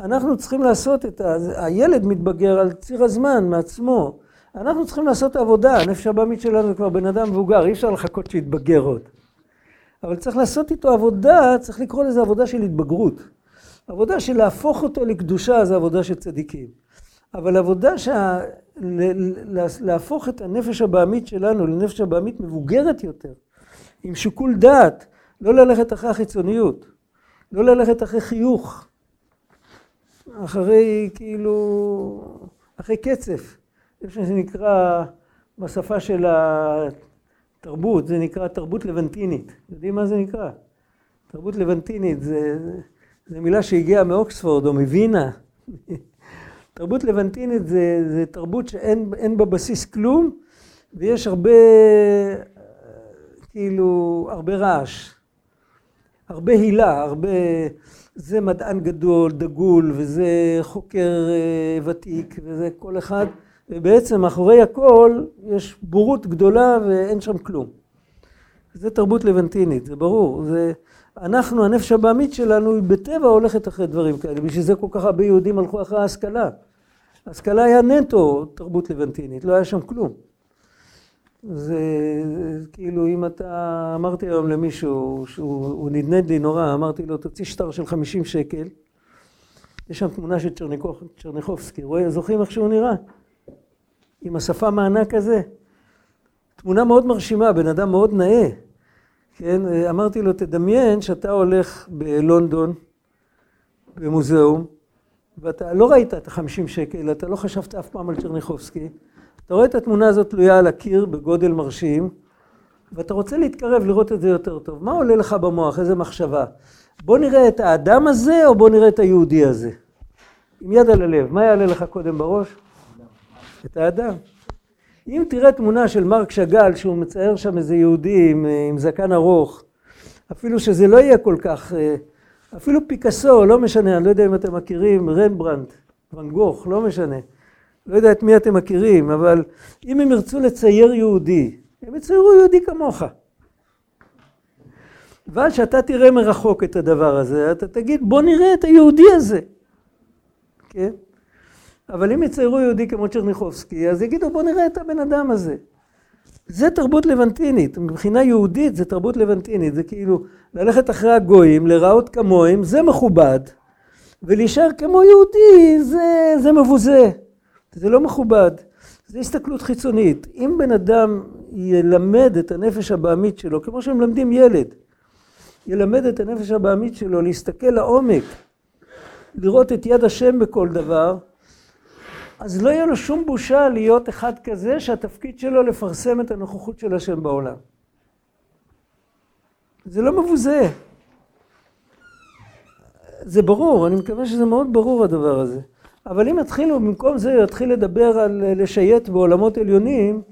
אנחנו צריכים לעשות את ה... הילד מתבגר על ציר הזמן מעצמו. אנחנו צריכים לעשות את העבודה. הנפש הבאמית שלנו כבר בן אדם מבוגר, אי אפשר לחכות שיתבגר עוד. אבל צריך לעשות איתו עבודה, צריך לקרוא לזה עבודה של התבגרות. עבודה של להפוך אותו לקדושה זה עבודה של צדיקים. אבל עבודה שה... להפוך את הנפש הבעמית שלנו לנפש הבעמית מבוגרת יותר, עם שיקול דעת, לא ללכת אחרי החיצוניות, לא ללכת אחרי חיוך, אחרי כאילו, אחרי קצף. זה שזה נקרא בשפה של התרבות, זה נקרא תרבות לבנטינית. יודעים מה זה נקרא? תרבות לבנטינית זה, זה מילה שהגיעה מאוקספורד או מווינה. תרבות לבנטינית זה, זה תרבות שאין בה בסיס כלום, ויש הרבה, כאילו, הרבה רעש, הרבה הילה, הרבה... זה מדען גדול, דגול, וזה חוקר אה, ותיק, וזה כל אחד, ובעצם מאחורי הכל יש בורות גדולה ואין שם כלום. זה תרבות לבנטינית, זה ברור. זה, אנחנו, הנפש הבעמית שלנו, היא בטבע הולכת אחרי דברים כאלה. בשביל זה כל כך הרבה יהודים הלכו אחרי ההשכלה. ההשכלה היה נטו תרבות לבנטינית, לא היה שם כלום. זה כאילו אם אתה, אמרתי היום למישהו שהוא נדנד לי נורא, אמרתי לו תוציא שטר של 50 שקל, יש שם תמונה של צ'רניקוב, צ'רניחובסקי, רואה, זוכרים איך שהוא נראה? עם השפם הענק הזה. תמונה מאוד מרשימה, בן אדם מאוד נאה. כן, אמרתי לו, תדמיין שאתה הולך בלונדון, במוזיאום, ואתה לא ראית את החמישים שקל, אתה לא חשבת אף פעם על צ'רניחובסקי, אתה רואה את התמונה הזאת תלויה על הקיר בגודל מרשים, ואתה רוצה להתקרב לראות את זה יותר טוב. מה עולה לך במוח? איזה מחשבה? בוא נראה את האדם הזה, או בוא נראה את היהודי הזה? עם יד על הלב, מה יעלה לך קודם בראש? את האדם. אם תראה תמונה של מרק שאגאל, שהוא מצייר שם איזה יהודי עם, עם זקן ארוך, אפילו שזה לא יהיה כל כך... אה, אפילו פיקאסו, לא משנה, אני לא יודע אם אתם מכירים, רמברנד, ואן גוך, לא משנה. לא יודע את מי אתם מכירים, אבל אם הם ירצו לצייר יהודי, הם יציירו יהודי כמוך. אבל כשאתה תראה מרחוק את הדבר הזה, אתה תגיד, בוא נראה את היהודי הזה. כן? אבל אם יציירו יהודי כמו צ'רניחובסקי, אז יגידו, בוא נראה את הבן אדם הזה. זה תרבות לבנטינית, מבחינה יהודית זה תרבות לבנטינית, זה כאילו ללכת אחרי הגויים, להיראות כמוהם, זה מכובד, ולהישאר כמו יהודי זה, זה מבוזה, זה לא מכובד, זה הסתכלות חיצונית. אם בן אדם ילמד את הנפש הבעמית שלו, כמו שמלמדים ילד, ילמד את הנפש הבעמית שלו להסתכל לעומק, לראות את יד השם בכל דבר, אז לא יהיה לו שום בושה להיות אחד כזה שהתפקיד שלו לפרסם את הנוכחות של השם בעולם. זה לא מבוזה. זה ברור, אני מקווה שזה מאוד ברור הדבר הזה. אבל אם יתחילו, במקום זה יתחיל לדבר על אה, לשייט בעולמות עליונים,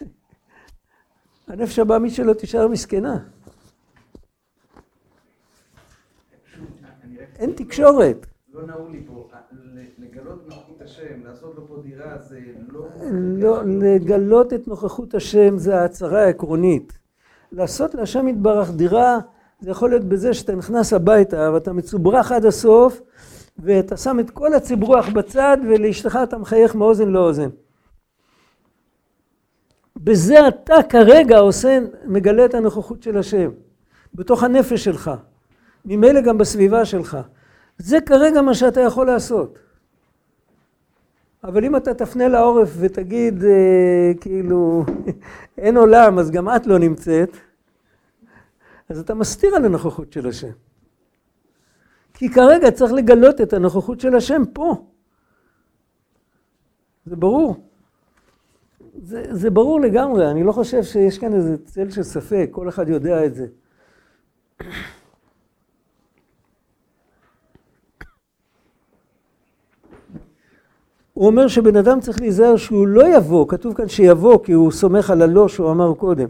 הנפש הבאמית שלו תישאר מסכנה. אין תקשורת. לא נהוג לי פה, ל- לגלות נוכחות השם, לעשות לו פה דירה, זה לא... לא, לגלות את נוכחות השם זה ההצהרה העקרונית. לעשות להשם יתברך דירה, זה יכול להיות בזה שאתה נכנס הביתה ואתה מצוברח עד הסוף, ואתה שם את כל הציברוח בצד, ולאשתך אתה מחייך מאוזן לאוזן. בזה אתה כרגע עושה, מגלה את הנוכחות של השם, בתוך הנפש שלך, ממילא גם בסביבה שלך. זה כרגע מה שאתה יכול לעשות. אבל אם אתה תפנה לעורף ותגיד, אה, כאילו, אין עולם, אז גם את לא נמצאת, אז אתה מסתיר על הנוכחות של השם. כי כרגע צריך לגלות את הנוכחות של השם פה. זה ברור. זה, זה ברור לגמרי, אני לא חושב שיש כאן איזה צל של ספק, כל אחד יודע את זה. הוא אומר שבן אדם צריך להיזהר שהוא לא יבוא, כתוב כאן שיבוא כי הוא סומך על הלא שהוא אמר קודם,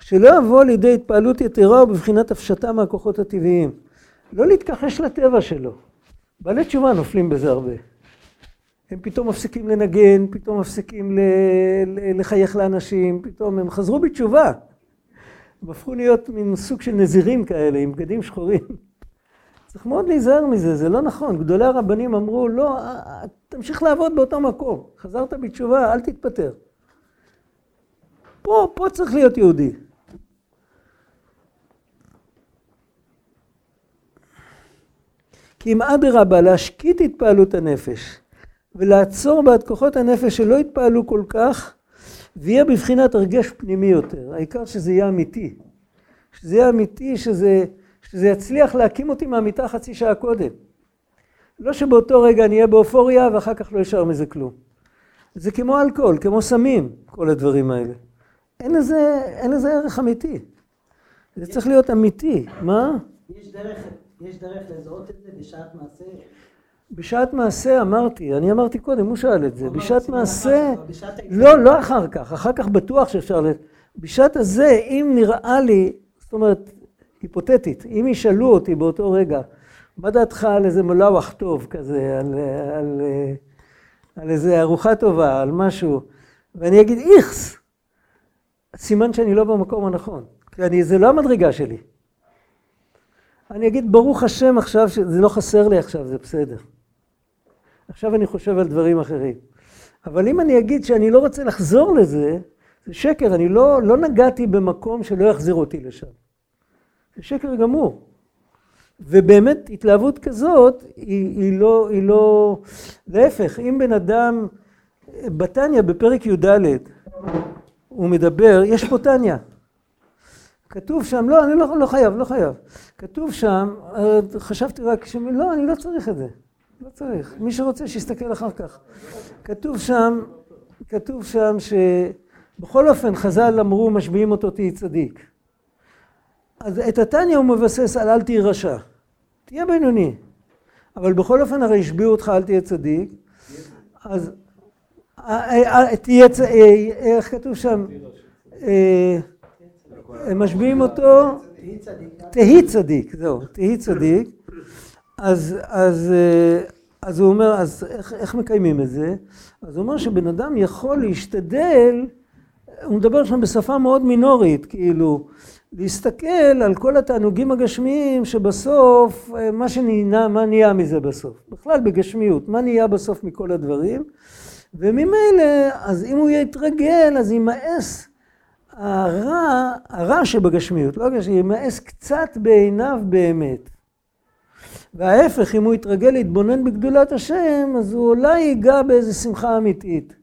שלא יבוא לידי התפעלות יתרה ובבחינת הפשטה מהכוחות הטבעיים. לא להתכחש לטבע שלו. בעלי תשובה נופלים בזה הרבה. הם פתאום מפסיקים לנגן, פתאום מפסיקים לחייך לאנשים, פתאום הם חזרו בתשובה. הם הפכו להיות מין סוג של נזירים כאלה, עם בגדים שחורים. צריך מאוד להיזהר מזה, זה לא נכון. גדולי הרבנים אמרו, לא, אה, אה, תמשיך לעבוד באותו מקום. חזרת בתשובה, אל תתפטר. פה, פה צריך להיות יהודי. כי אם אדרבה, להשקיט התפעלות הנפש, ולעצור את כוחות הנפש שלא יתפעלו כל כך, ויהיה בבחינת הרגש פנימי יותר. העיקר שזה יהיה אמיתי. שזה יהיה אמיתי, שזה, שזה יצליח להקים אותי מהמיטה חצי שעה קודם. לא שבאותו רגע אני אהיה באופוריה ואחר כך לא יישאר מזה כלום. זה כמו אלכוהול, כמו סמים, כל הדברים האלה. אין לזה, אין לזה ערך אמיתי. זה צריך להיות אמיתי. מה? יש דרך, יש דרך לזהות את זה בשעת מעשה? בשעת מעשה אמרתי, אני אמרתי קודם, הוא שאל את זה. בשעת מעשה. לא, לא אחר כך, אחר כך בטוח שאפשר. בשעת הזה, אם נראה לי, זאת אומרת, היפותטית, אם ישאלו אותי באותו רגע, מה דעתך על איזה מלאווח טוב כזה, על, על, על איזה ארוחה טובה, על משהו, ואני אגיד איכס, סימן שאני לא במקום הנכון, כי אני, זה לא המדרגה שלי. אני אגיד, ברוך השם עכשיו, שזה לא חסר לי עכשיו, זה בסדר. עכשיו אני חושב על דברים אחרים. אבל אם אני אגיד שאני לא רוצה לחזור לזה, זה שקר, אני לא, לא נגעתי במקום שלא יחזיר אותי לשם. זה שקר גמור. ובאמת התלהבות כזאת היא, היא, לא, היא לא... להפך, אם בן אדם, בתניא בפרק י"ד, הוא מדבר, יש פה תניא. כתוב שם, לא, אני לא, לא חייב, לא חייב. כתוב שם, אה, חשבתי רק, ש... לא, אני לא צריך את זה. לא צריך. מי שרוצה שיסתכל אחר כך. כתוב שם, כתוב שם שבכל אופן חז"ל אמרו משביעים אותו תהי צדיק. אז את התניא הוא מבסס על אל תהי רשע. תהיה בינוני. אבל בכל אופן הרי השביעו אותך אל תהיה צדיק. אז אה, אה, תהיה איך כתוב שם? הם משביעים אותו, תהי צדיק. תהי צדיק, זהו, תהי צדיק. אז, אז, אה, אז הוא אומר, אז איך, איך מקיימים את זה? אז הוא אומר שבן אדם יכול להשתדל, הוא מדבר שם בשפה מאוד מינורית, כאילו, להסתכל על כל התענוגים הגשמיים שבסוף, אה, מה שנהנה, מה נהיה מזה בסוף? בכלל בגשמיות, מה נהיה בסוף מכל הדברים? וממילא, אז אם הוא יתרגל, אז יימאס הרע, הרע שבגשמיות, לא הגשמיות, יימאס קצת בעיניו באמת. וההפך, אם הוא יתרגל להתבונן בגדולת השם, אז הוא אולי ייגע באיזו שמחה אמיתית.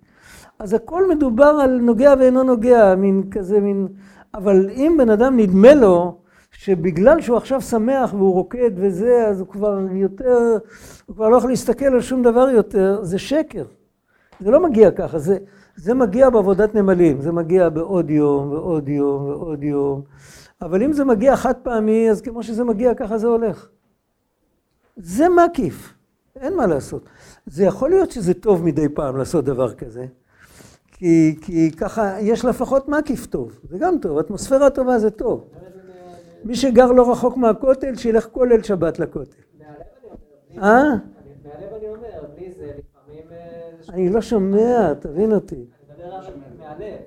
אז הכל מדובר על נוגע ואינו נוגע, מין כזה מין... אבל אם בן אדם נדמה לו שבגלל שהוא עכשיו שמח והוא רוקד וזה, אז הוא כבר יותר, הוא כבר לא יכול להסתכל על שום דבר יותר, זה שקר. זה לא מגיע ככה, זה, זה מגיע בעבודת נמלים, זה מגיע בעוד יום ועוד יום ועוד יום. אבל אם זה מגיע חד פעמי, אז כמו שזה מגיע, ככה זה הולך. זה מקיף. אין מה לעשות. זה יכול להיות שזה טוב מדי פעם לעשות דבר כזה, כי, כי ככה יש לפחות מקיף טוב, זה גם טוב, אטמוספירה טובה זה טוב. מי שגר לא רחוק מהכותל, שילך כל ליל שבת לכותל. מהלב אני אומר, בלי אה? זה- אני זה. אה, זה לא שומע, תבין אותי. אני מדבר על מהלב,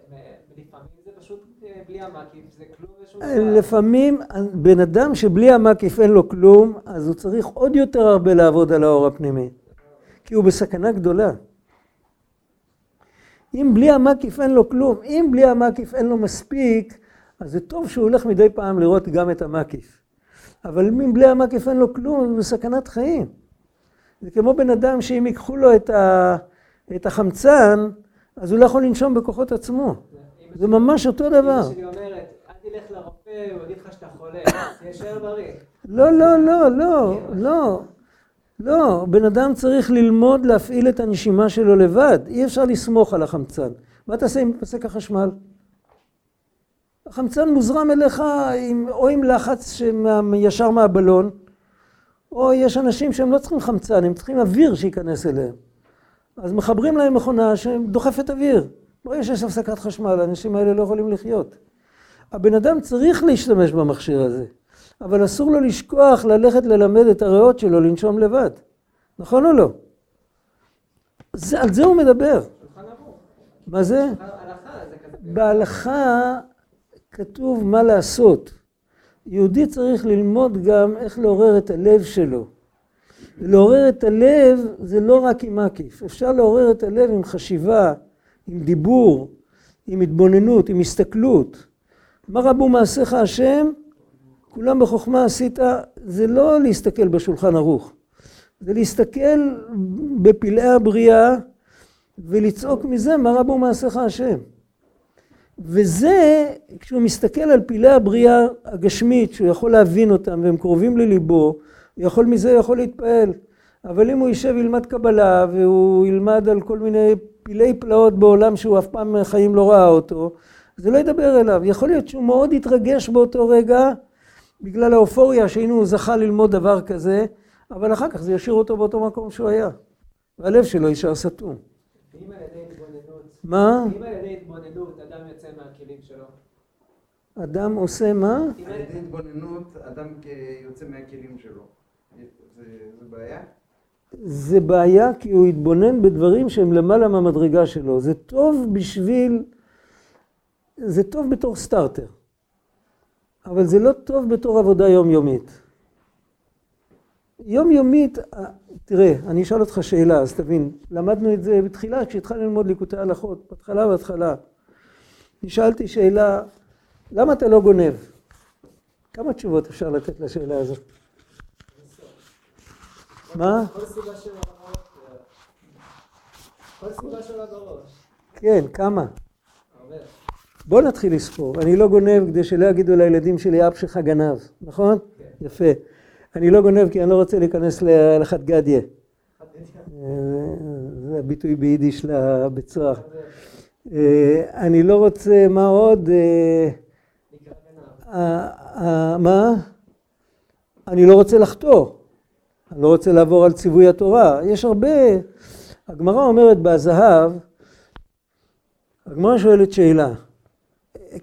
לפעמים זה פשוט אה, בלי המקיף, זה כלום ושום אה, דבר. לפעמים בן אדם שבלי המקיף אין לו כלום, אז הוא צריך עוד יותר הרבה לעבוד על האור הפנימי. כי הוא בסכנה גדולה. אם בלי המקיף אין לו כלום, אם בלי המקיף אין לו מספיק, אז זה טוב שהוא הולך מדי פעם לראות גם את המקיף. אבל אם בלי המקיף אין לו כלום, הוא בסכנת חיים. זה כמו בן אדם שאם ייקחו לו את, ה, את החמצן, אז הוא לא יכול לנשום בכוחות עצמו. זה ממש אותו דבר. אמא שלי אומרת, אל תלך לרופא, הוא יגיד לך שאתה חולה, תישאר בריא. לא, לא, לא, לא, לא. לא, בן אדם צריך ללמוד להפעיל את הנשימה שלו לבד. אי אפשר לסמוך על החמצן. מה תעשה אם יפסק החשמל? החמצן מוזרם אליך עם, או עם לחץ שמה, ישר מהבלון, או יש אנשים שהם לא צריכים חמצן, הם צריכים אוויר שייכנס אליהם. אז מחברים להם מכונה שדוחפת אוויר. ברגע שיש הפסקת חשמל, האנשים האלה לא יכולים לחיות. הבן אדם צריך להשתמש במכשיר הזה, אבל אסור לו לשכוח ללכת ללמד את הריאות שלו לנשום לבד. נכון או לא? זה, על זה הוא מדבר. מה זה? בהלכה כתוב מה לעשות. יהודי צריך ללמוד גם איך לעורר את הלב שלו. לעורר את הלב זה לא רק עם מקיף, אפשר לעורר את הלב עם חשיבה, עם דיבור, עם התבוננות, עם הסתכלות. מה רבו מעשיך השם? כולם בחוכמה עשית, זה לא להסתכל בשולחן ערוך, זה להסתכל בפלאי הבריאה ולצעוק מזה מה רבו מעשיך השם. וזה, כשהוא מסתכל על פלאי הבריאה הגשמית, שהוא יכול להבין אותם והם קרובים לליבו, הוא יכול מזה, הוא יכול להתפעל. אבל אם הוא יישב וילמד קבלה, והוא ילמד על כל מיני פלאי פלאות בעולם שהוא אף פעם בחיים לא ראה אותו, זה לא ידבר אליו. יכול להיות שהוא מאוד יתרגש באותו רגע, בגלל האופוריה שהנה הוא זכה ללמוד דבר כזה, אבל אחר כך זה ישאיר אותו באותו מקום שהוא היה. והלב שלו יישאר סתום. אם על ידי התבוננות, מה? אם על ידי התבוננות אדם יוצא מהכלים שלו, אדם עושה מה? אם על ידי התבוננות, אדם יוצא מהכלים שלו. זה בעיה? כי הוא התבונן בדברים שהם למעלה מהמדרגה שלו. זה טוב בשביל... זה טוב בתור סטארטר, אבל זה לא טוב בתור עבודה יומיומית. יומיומית, אה, תראה, אני אשאל אותך שאלה, אז תבין. למדנו את זה בתחילה, כשהתחלנו ללמוד ליקוטי הלכות, בהתחלה בהתחלה. אני שאלתי שאלה, למה אתה לא גונב? כמה תשובות אפשר לתת לשאלה הזאת? מה? כל סיבה שלו בראש, אה, כל סיבה שלו בראש, כן, כמה? בוא נתחיל לספור. אני לא גונב כדי שלא יגידו לילדים שלי אב שלך גנב, נכון? יפה. אני לא גונב כי אני לא רוצה להיכנס להלכת גדיה. אה, זה הביטוי ביידיש לבית סוהר. אה, אני לא רוצה, מה עוד? אה, מה? אני לא רוצה לחטוא. אני לא רוצה לעבור על ציווי התורה. יש הרבה... הגמרא אומרת בזהב, הגמרא שואלת שאלה.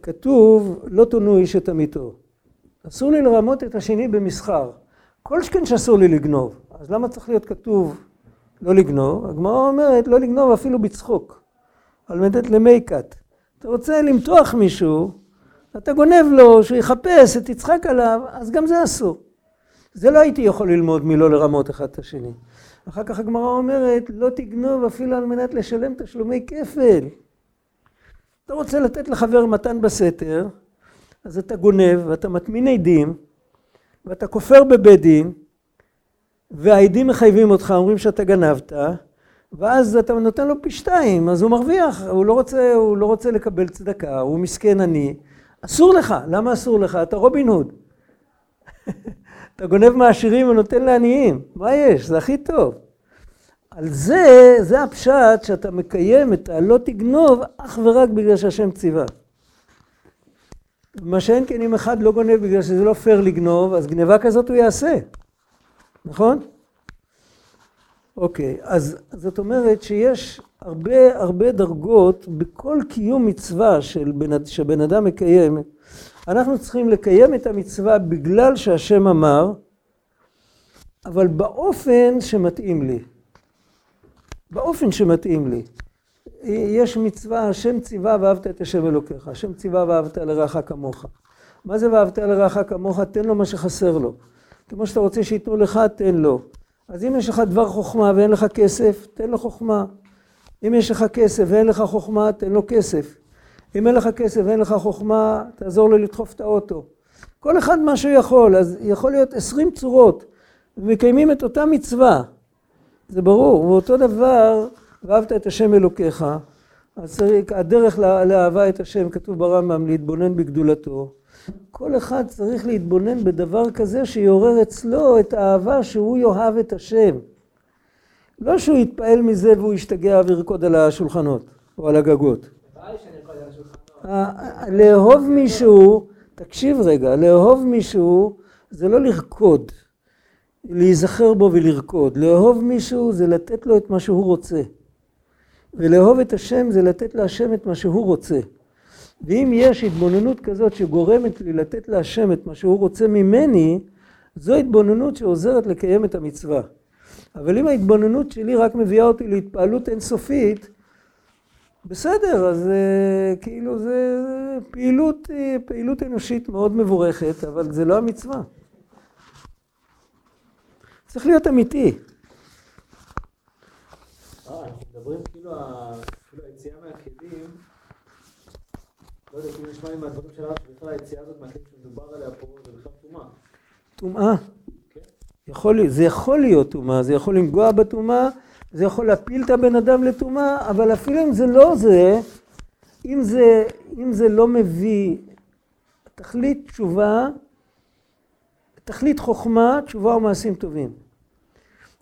כתוב, לא תונו איש את עמיתו. אסור לי לרמות את השני במסחר. כל שכן שאסור לי לגנוב. אז למה צריך להיות כתוב לא לגנוב? הגמרא אומרת לא לגנוב אפילו בצחוק. על מנת למייקת. אתה רוצה למתוח מישהו, אתה גונב לו שהוא יחפש, תצחק עליו, אז גם זה אסור. זה לא הייתי יכול ללמוד מלא לרמות אחד את השני. אחר כך הגמרא אומרת, לא תגנוב אפילו על מנת לשלם תשלומי כפל. אתה רוצה לתת לחבר מתן בסתר, אז אתה גונב ואתה מטמין עדים, ואתה כופר בבית דין, והעדים מחייבים אותך, אומרים שאתה גנבת, ואז אתה נותן לו פי שתיים, אז הוא מרוויח, הוא לא רוצה, הוא לא רוצה לקבל צדקה, הוא מסכן עני. אסור לך, למה אסור לך? אתה רובין הוד. אתה גונב מהעשירים ונותן לעניים, מה יש? זה הכי טוב. על זה, זה הפשט שאתה מקיים את הלא תגנוב אך ורק בגלל שהשם ציווה. מה שאין כן אם אחד לא גונב בגלל שזה לא פייר לגנוב, אז גניבה כזאת הוא יעשה, נכון? אוקיי, אז זאת אומרת שיש הרבה הרבה דרגות בכל קיום מצווה של בן, שבן אדם מקיים. אנחנו צריכים לקיים את המצווה בגלל שהשם אמר, אבל באופן שמתאים לי. באופן שמתאים לי. יש מצווה, השם ציווה ואהבת את השם אלוקיך, השם ציווה ואהבת לרעך כמוך. מה זה ואהבת לרעך כמוך? תן לו מה שחסר לו. כמו שאתה רוצה שייתנו לך, תן לו. אז אם יש לך דבר חוכמה ואין לך כסף, תן לו חוכמה. אם יש לך כסף ואין לך חוכמה, תן לו כסף. אם אין לך כסף ואין לך חוכמה, תעזור לו לדחוף את האוטו. כל אחד מה שהוא יכול, אז יכול להיות עשרים צורות, ומקיימים את אותה מצווה. זה ברור, ואותו דבר, ואהבת את השם אלוקיך, אז צריך, הדרך לאהבה את השם, כתוב ברמב"ם, להתבונן בגדולתו. כל אחד צריך להתבונן בדבר כזה שיעורר אצלו את האהבה שהוא יאהב את השם. לא שהוא יתפעל מזה והוא ישתגע וירקוד על השולחנות או על הגגות. לאהוב מישהו, תקשיב רגע, לאהוב מישהו זה לא לרקוד, להיזכר בו ולרקוד. לאהוב מישהו זה לתת לו את מה שהוא רוצה. ולאהוב את השם זה לתת להשם את מה שהוא רוצה. ואם יש התבוננות כזאת שגורמת לי לתת להשם את מה שהוא רוצה ממני, זו התבוננות שעוזרת לקיים את המצווה. אבל אם ההתבוננות שלי רק מביאה אותי להתפעלות אינסופית, בסדר, אז uh, כאילו זה פעילות, uh, פעילות אנושית מאוד מבורכת, אבל זה לא המצווה. צריך להיות אמיתי. אה, אנחנו מדברים כאילו, כאילו היציאה מהכלים, לא יודע, כאילו נשמע לי מהדברים של הרב, שבכלל היציאה הזאת מהכלים שמדובר עליה פה, זה בכלל טומאה. טומאה. כן? יכול, זה יכול להיות טומאה, זה יכול לנגוע בטומאה, זה יכול להפיל את הבן אדם לטומאה, אבל אפילו אם זה לא זה, אם זה, אם זה לא מביא תכלית תשובה, תכלית חוכמה, תשובה ומעשים טובים.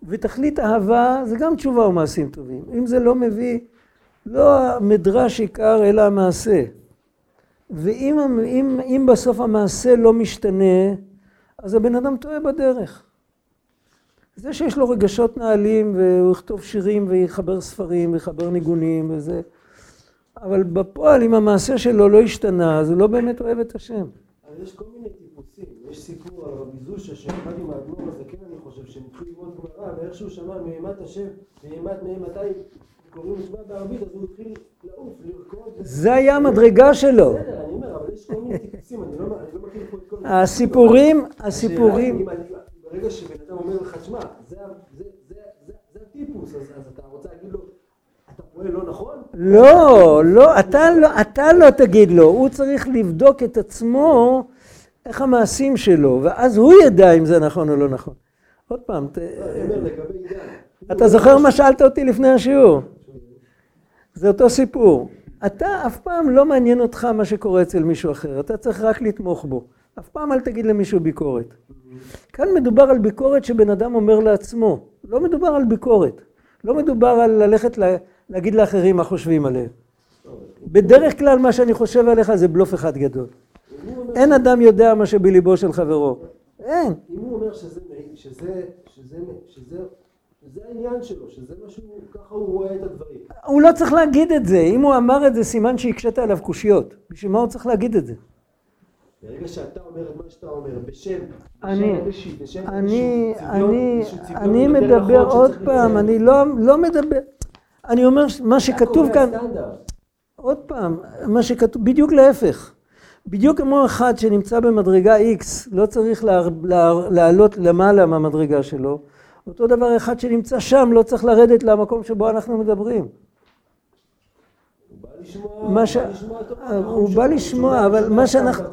ותכלית אהבה זה גם תשובה ומעשים טובים. אם זה לא מביא, לא המדרש עיקר אלא המעשה. ואם אם, אם בסוף המעשה לא משתנה, אז הבן אדם טועה בדרך. זה שיש לו רגשות נעלים והוא יכתוב שירים ויחבר ספרים ויחבר ניגונים וזה, אבל בפועל אם המעשה שלו לא השתנה, אז הוא לא באמת אוהב את השם. אבל יש כל מיני טיפוסים, יש סיפור על רבי זושה שעבד עם האדמו"ר הזה, כן אני חושב, שהם התחילו ללמוד גמרא, ואיכשהו שמע מאימת השם, מאימת מאימתי קוראים משמע בערבית, אז הוא התחיל לעוף, לרקוד. זה היה המדרגה שלו. בסדר, אני אומר, אבל יש כל מיני טיפוסים, אני לא לא מכיר פה את כל... הסיפורים, הסיפורים, ברגע שבן אדם אומר לך, שמע, זה ה- זה- זה- זה- זה הטיפוס, אז אז אתה רוצה להגיד לו, אתה פועל לא נכון? לא, לא, אתה לא, אתה לא תגיד לו, הוא צריך לבדוק את עצמו, איך המעשים שלו, ואז הוא ידע אם זה נכון או לא נכון. עוד פעם, ת- עידן. אתה זוכר מה שאלת אותי לפני השיעור? זה אותו סיפור. אתה אף פעם לא מעניין אותך מה שקורה אצל מישהו אחר, אתה צריך רק לתמוך בו. אף פעם אל תגיד למישהו ביקורת. כאן מדובר על ביקורת שבן אדם אומר לעצמו, לא מדובר על ביקורת. לא מדובר על ללכת לה, להגיד לאחרים מה חושבים עליהם. בדרך כלל מה שאני חושב עליך זה בלוף אחד גדול. אין אדם יודע מה שבליבו של חברו. אין. אם הוא אומר שזה, שזה, שזה, שזה, שזה העניין שלו, שזה מה שהוא, ככה הוא רואה את הדברים. הוא לא צריך להגיד את זה. אם הוא אמר את זה, סימן שהקשית עליו קושיות. בשביל מה הוא צריך להגיד את זה? ברגע שאתה אומר את מה שאתה אומר, בשם, אני- בשם אני, איזשהו צביון- אני, מדבר נכון עוד פעם. אני לא, לא מדבר, אני אומר מה שכתוב כאן. עוד פעם, מה שכתוב, בדיוק להפך. בדיוק כמו אחד שנמצא במדרגה X, לא צריך לעלות למעלה מהמדרגה שלו, אותו דבר אחד שנמצא שם, לא צריך לרדת למקום שבו אנחנו מדברים. מה ש- הוא בא לשמוע את אה, הוא בא לשמוע, אבל מה שאנחנו-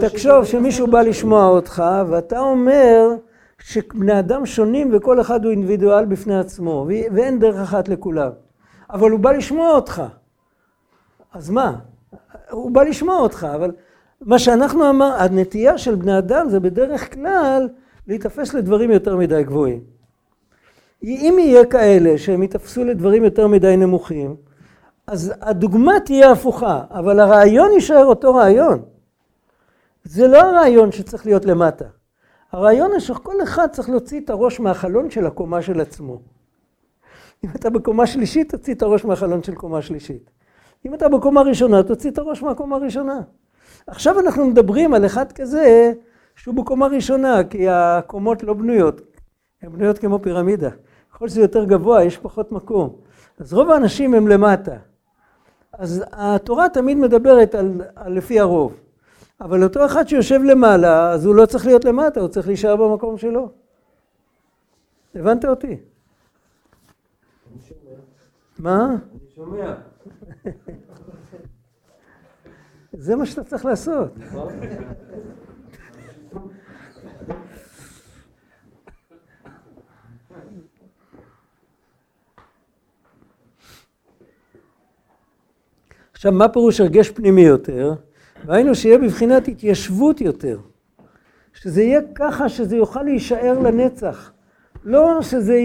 תחשוב שמישהו בא. לשמוע אותך, ואתה אומר שבני אדם שונים וכל אחד הוא אינדיבידואל בפני עצמו, ואין דרך אחת לכולם. אבל הוא בא לשמוע אותך. אז מה? הוא בא לשמוע אותך, אבל מה שאנחנו אמר, הנטייה של בני אדם זה בדרך כלל להיתפס לדברים יותר מדי גבוהים. אם יהיה כאלה שהם ייתפסו לדברים יותר מדי נמוכים, אז הדוגמה תהיה הפוכה, אבל הרעיון יישאר אותו רעיון. זה לא הרעיון שצריך להיות למטה. הרעיון הוא שכל אחד צריך להוציא את הראש מהחלון של הקומה של עצמו. אם אתה בקומה שלישית, תוציא את הראש מהחלון של קומה שלישית. אם אתה בקומה ראשונה, תוציא את הראש מהקומה הראשונה. עכשיו אנחנו מדברים על אחד כזה שהוא בקומה ראשונה, כי הקומות לא בנויות, הן בנויות כמו פירמידה. ככל שזה יותר גבוה, יש פחות מקום. אז רוב האנשים הם למטה. אז התורה תמיד מדברת על, על לפי הרוב. אבל אותו אחד שיושב למעלה, אז הוא לא צריך להיות למטה, הוא צריך להישאר במקום שלו. הבנת אותי? אני שומע. מה? אני שומע. זה מה שאתה צריך לעשות. עכשיו, מה פירוש הרגש פנימי יותר? ראינו שיהיה בבחינת התיישבות יותר. שזה יהיה ככה שזה יוכל להישאר לנצח. לא שזה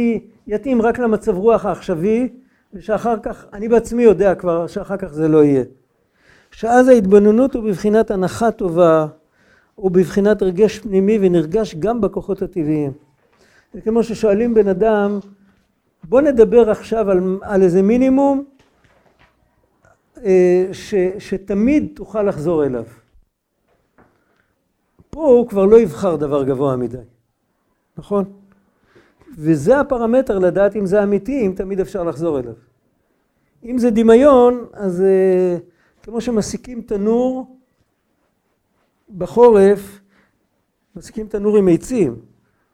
יתאים רק למצב רוח העכשווי, ושאחר כך, אני בעצמי יודע כבר שאחר כך זה לא יהיה. שאז ההתבוננות הוא בבחינת הנחה טובה, הוא בבחינת הרגש פנימי ונרגש גם בכוחות הטבעיים. זה כמו ששואלים בן אדם, בוא נדבר עכשיו על, על איזה מינימום ש, שתמיד תוכל לחזור אליו. פה הוא כבר לא יבחר דבר גבוה מדי, נכון? וזה הפרמטר לדעת אם זה אמיתי, אם תמיד אפשר לחזור אליו. אם זה דמיון, אז אה, כמו שמסיקים תנור בחורף, מסיקים תנור עם עצים,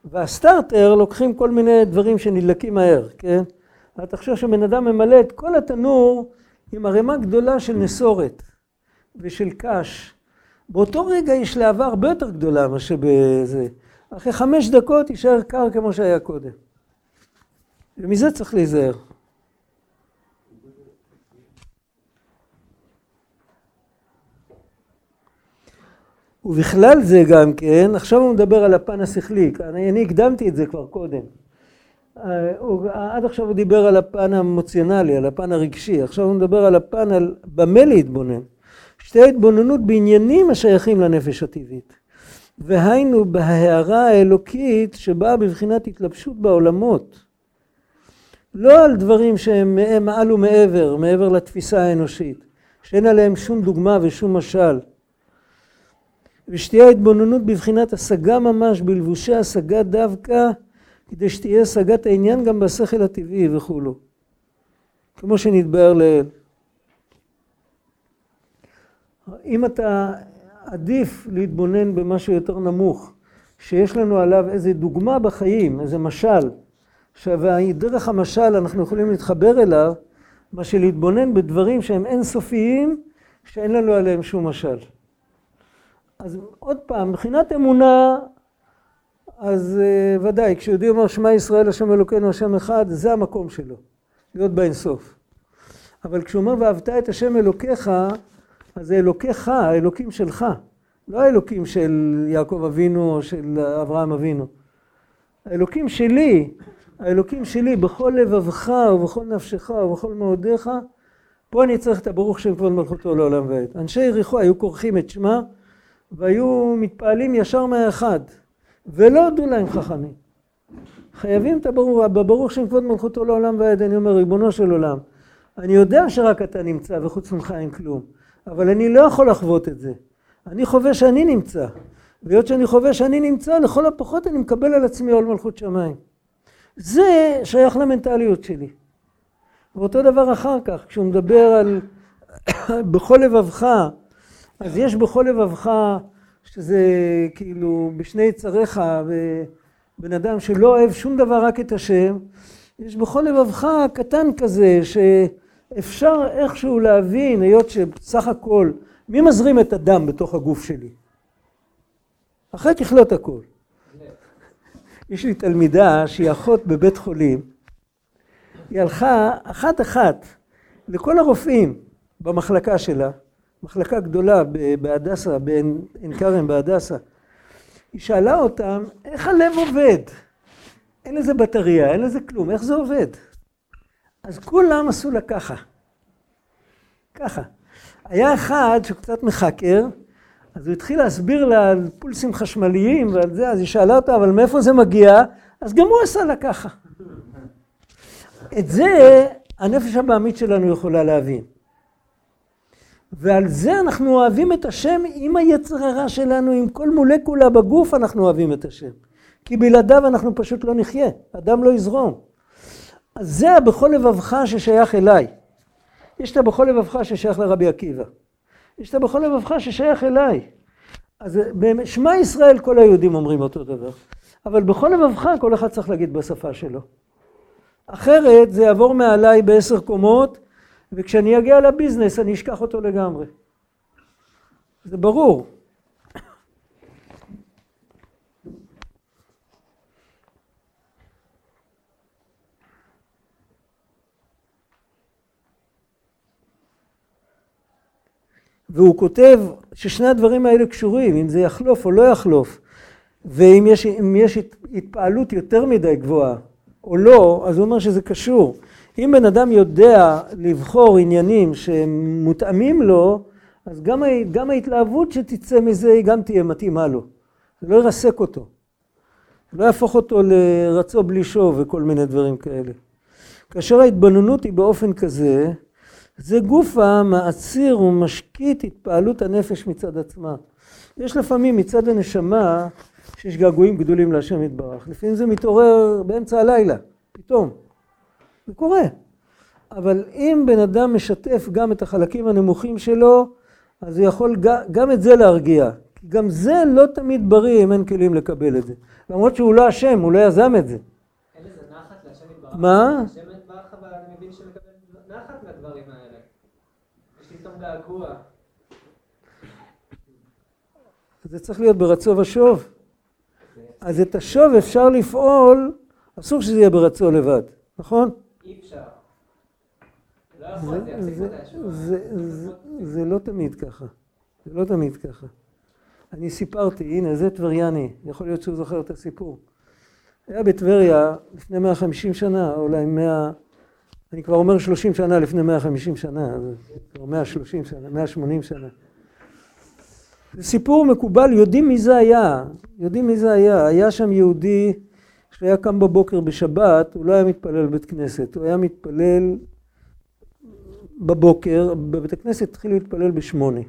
והסטארטר לוקחים כל מיני דברים שנדלקים מהר, כן? אבל תחשוב שבן אדם ממלא את כל התנור עם ערימה גדולה של נסורת ושל קש. באותו רגע יש להבה הרבה יותר גדולה מאשר בזה. אחרי חמש דקות יישאר קר כמו שהיה קודם. ומזה צריך להיזהר. ובכלל זה גם כן, עכשיו הוא מדבר על הפן השכלי, אני, אני הקדמתי את זה כבר קודם. אה, עד עכשיו הוא דיבר על הפן האמוציונלי, על הפן הרגשי, עכשיו הוא מדבר על הפן על במה להתבונן. שתי התבוננות בעניינים השייכים לנפש הטבעית. והיינו בהערה האלוקית שבאה בבחינת התלבשות בעולמות. לא על דברים שהם מעל ומעבר, מעבר לתפיסה האנושית, שאין עליהם שום דוגמה ושום משל. ושתהיה התבוננות בבחינת השגה ממש, בלבושי השגה דווקא, כדי שתהיה השגת העניין גם בשכל הטבעי וכולו. כמו שנתבהר לעיל. אם אתה עדיף להתבונן במשהו יותר נמוך, שיש לנו עליו איזה דוגמה בחיים, איזה משל, ודרך המשל אנחנו יכולים להתחבר אליו, מה שלהתבונן בדברים שהם אינסופיים, שאין לנו עליהם שום משל. אז עוד פעם, מבחינת אמונה, אז uh, ודאי, כשיהודי אומר שמע ישראל השם אלוקינו השם אחד, זה המקום שלו, להיות באינסוף. אבל כשהוא אומר ואהבת את השם אלוקיך, אז זה אלוקיך, האלוקים שלך, לא האלוקים של יעקב אבינו או של אברהם אבינו. האלוקים שלי, האלוקים שלי בכל לבבך ובכל נפשך ובכל מאודיך, פה אני צריך את הברוך שם כבוד מלכותו לעולם ועד. אנשי יריחו היו כורכים את שמה והיו מתפעלים ישר מהאחד, ולא הודו להם חכמים. חייבים את הברוך, בברוך שם כבוד מלכותו לעולם ועד, אני אומר, ריבונו של עולם, אני יודע שרק אתה נמצא וחוץ ממך אין כלום, אבל אני לא יכול לחוות את זה. אני חווה שאני נמצא, והיות שאני חווה שאני נמצא, לכל הפחות אני מקבל על עצמי עול מלכות שמיים. זה שייך למנטליות שלי. ואותו דבר אחר כך, כשהוא מדבר על בכל לבבך, אז יש בכל לבבך, שזה כאילו בשני צריך, ובן אדם שלא אוהב שום דבר רק את השם, יש בכל לבבך קטן כזה, שאפשר איכשהו להבין, היות שבסך הכל, מי מזרים את הדם בתוך הגוף שלי? אחרי ככלות הכל. יש לי תלמידה שהיא אחות בבית חולים, היא הלכה אחת אחת לכל הרופאים במחלקה שלה, מחלקה גדולה בהדסה, בעין כרם בהדסה. היא שאלה אותם, איך הלב עובד? אין לזה בטריה, אין לזה כלום, איך זה עובד? אז כולם עשו לה ככה. ככה. היה אחד שקצת מחקר, אז הוא התחיל להסביר לה על פולסים חשמליים ועל זה, אז היא שאלה אותה, אבל מאיפה זה מגיע? אז גם הוא עשה לה ככה. את זה הנפש הבעמית שלנו יכולה להבין. ועל זה אנחנו אוהבים את השם עם היצר הרע שלנו, עם כל מולקולה בגוף אנחנו אוהבים את השם. כי בלעדיו אנחנו פשוט לא נחיה, אדם לא יזרום. אז זה הבכל לבבך ששייך אליי. יש את הבכל לבבך ששייך לרבי עקיבא. יש את הבכל לבבך ששייך אליי. אז שמע ישראל כל היהודים אומרים אותו דבר. אבל בכל לבבך כל אחד צריך להגיד בשפה שלו. אחרת זה יעבור מעליי בעשר קומות, וכשאני אגיע לביזנס אני אשכח אותו לגמרי. זה ברור. והוא כותב ששני הדברים האלה קשורים, אם זה יחלוף או לא יחלוף, ואם יש, יש התפעלות יותר מדי גבוהה או לא, אז הוא אומר שזה קשור. אם בן אדם יודע לבחור עניינים שמותאמים לו, אז גם, גם ההתלהבות שתצא מזה היא גם תהיה מתאימה לו. זה לא ירסק אותו. לא יהפוך אותו לרצו בלי שוב וכל מיני דברים כאלה. כאשר ההתבוננות היא באופן כזה, זה גופה מעציר ומשקיט התפעלות הנפש מצד עצמה. יש לפעמים מצד הנשמה שיש געגועים גדולים להשם יתברך. לפעמים זה מתעורר באמצע הלילה, פתאום. זה קורה. אבל אם בן אדם משתף גם את החלקים הנמוכים שלו, אז הוא יכול גם את זה להרגיע. כי גם זה לא תמיד בריא אם אין כלים לקבל את זה. למרות שהוא לא אשם, הוא לא יזם את זה. אין לזה נחת להשם יתברך? מה? השם יתברך אבל אני מבין שמקבל נחת מהדברים האלה. יש לי פתאום געגוע. זה צריך להיות ברצו ושוב. אז את השוב אפשר לפעול, אסור שזה יהיה ברצו לבד, נכון? אי אפשר. לא זה לא תמיד ככה. זה לא תמיד ככה. אני סיפרתי, הנה זה טבריאני, יכול להיות שהוא זוכר את הסיפור. היה בטבריה לפני 150 שנה, אולי 100, אני כבר אומר 30 שנה לפני 150 שנה, כבר 130 שנה, 180 שנה. זה סיפור מקובל, יודעים מי זה היה, יודעים מי זה היה. היה שם יהודי שהיה קם בבוקר בשבת, הוא לא היה מתפלל בבית כנסת, הוא היה מתפלל בבוקר, בבית הכנסת התחילו להתפלל בשמונה.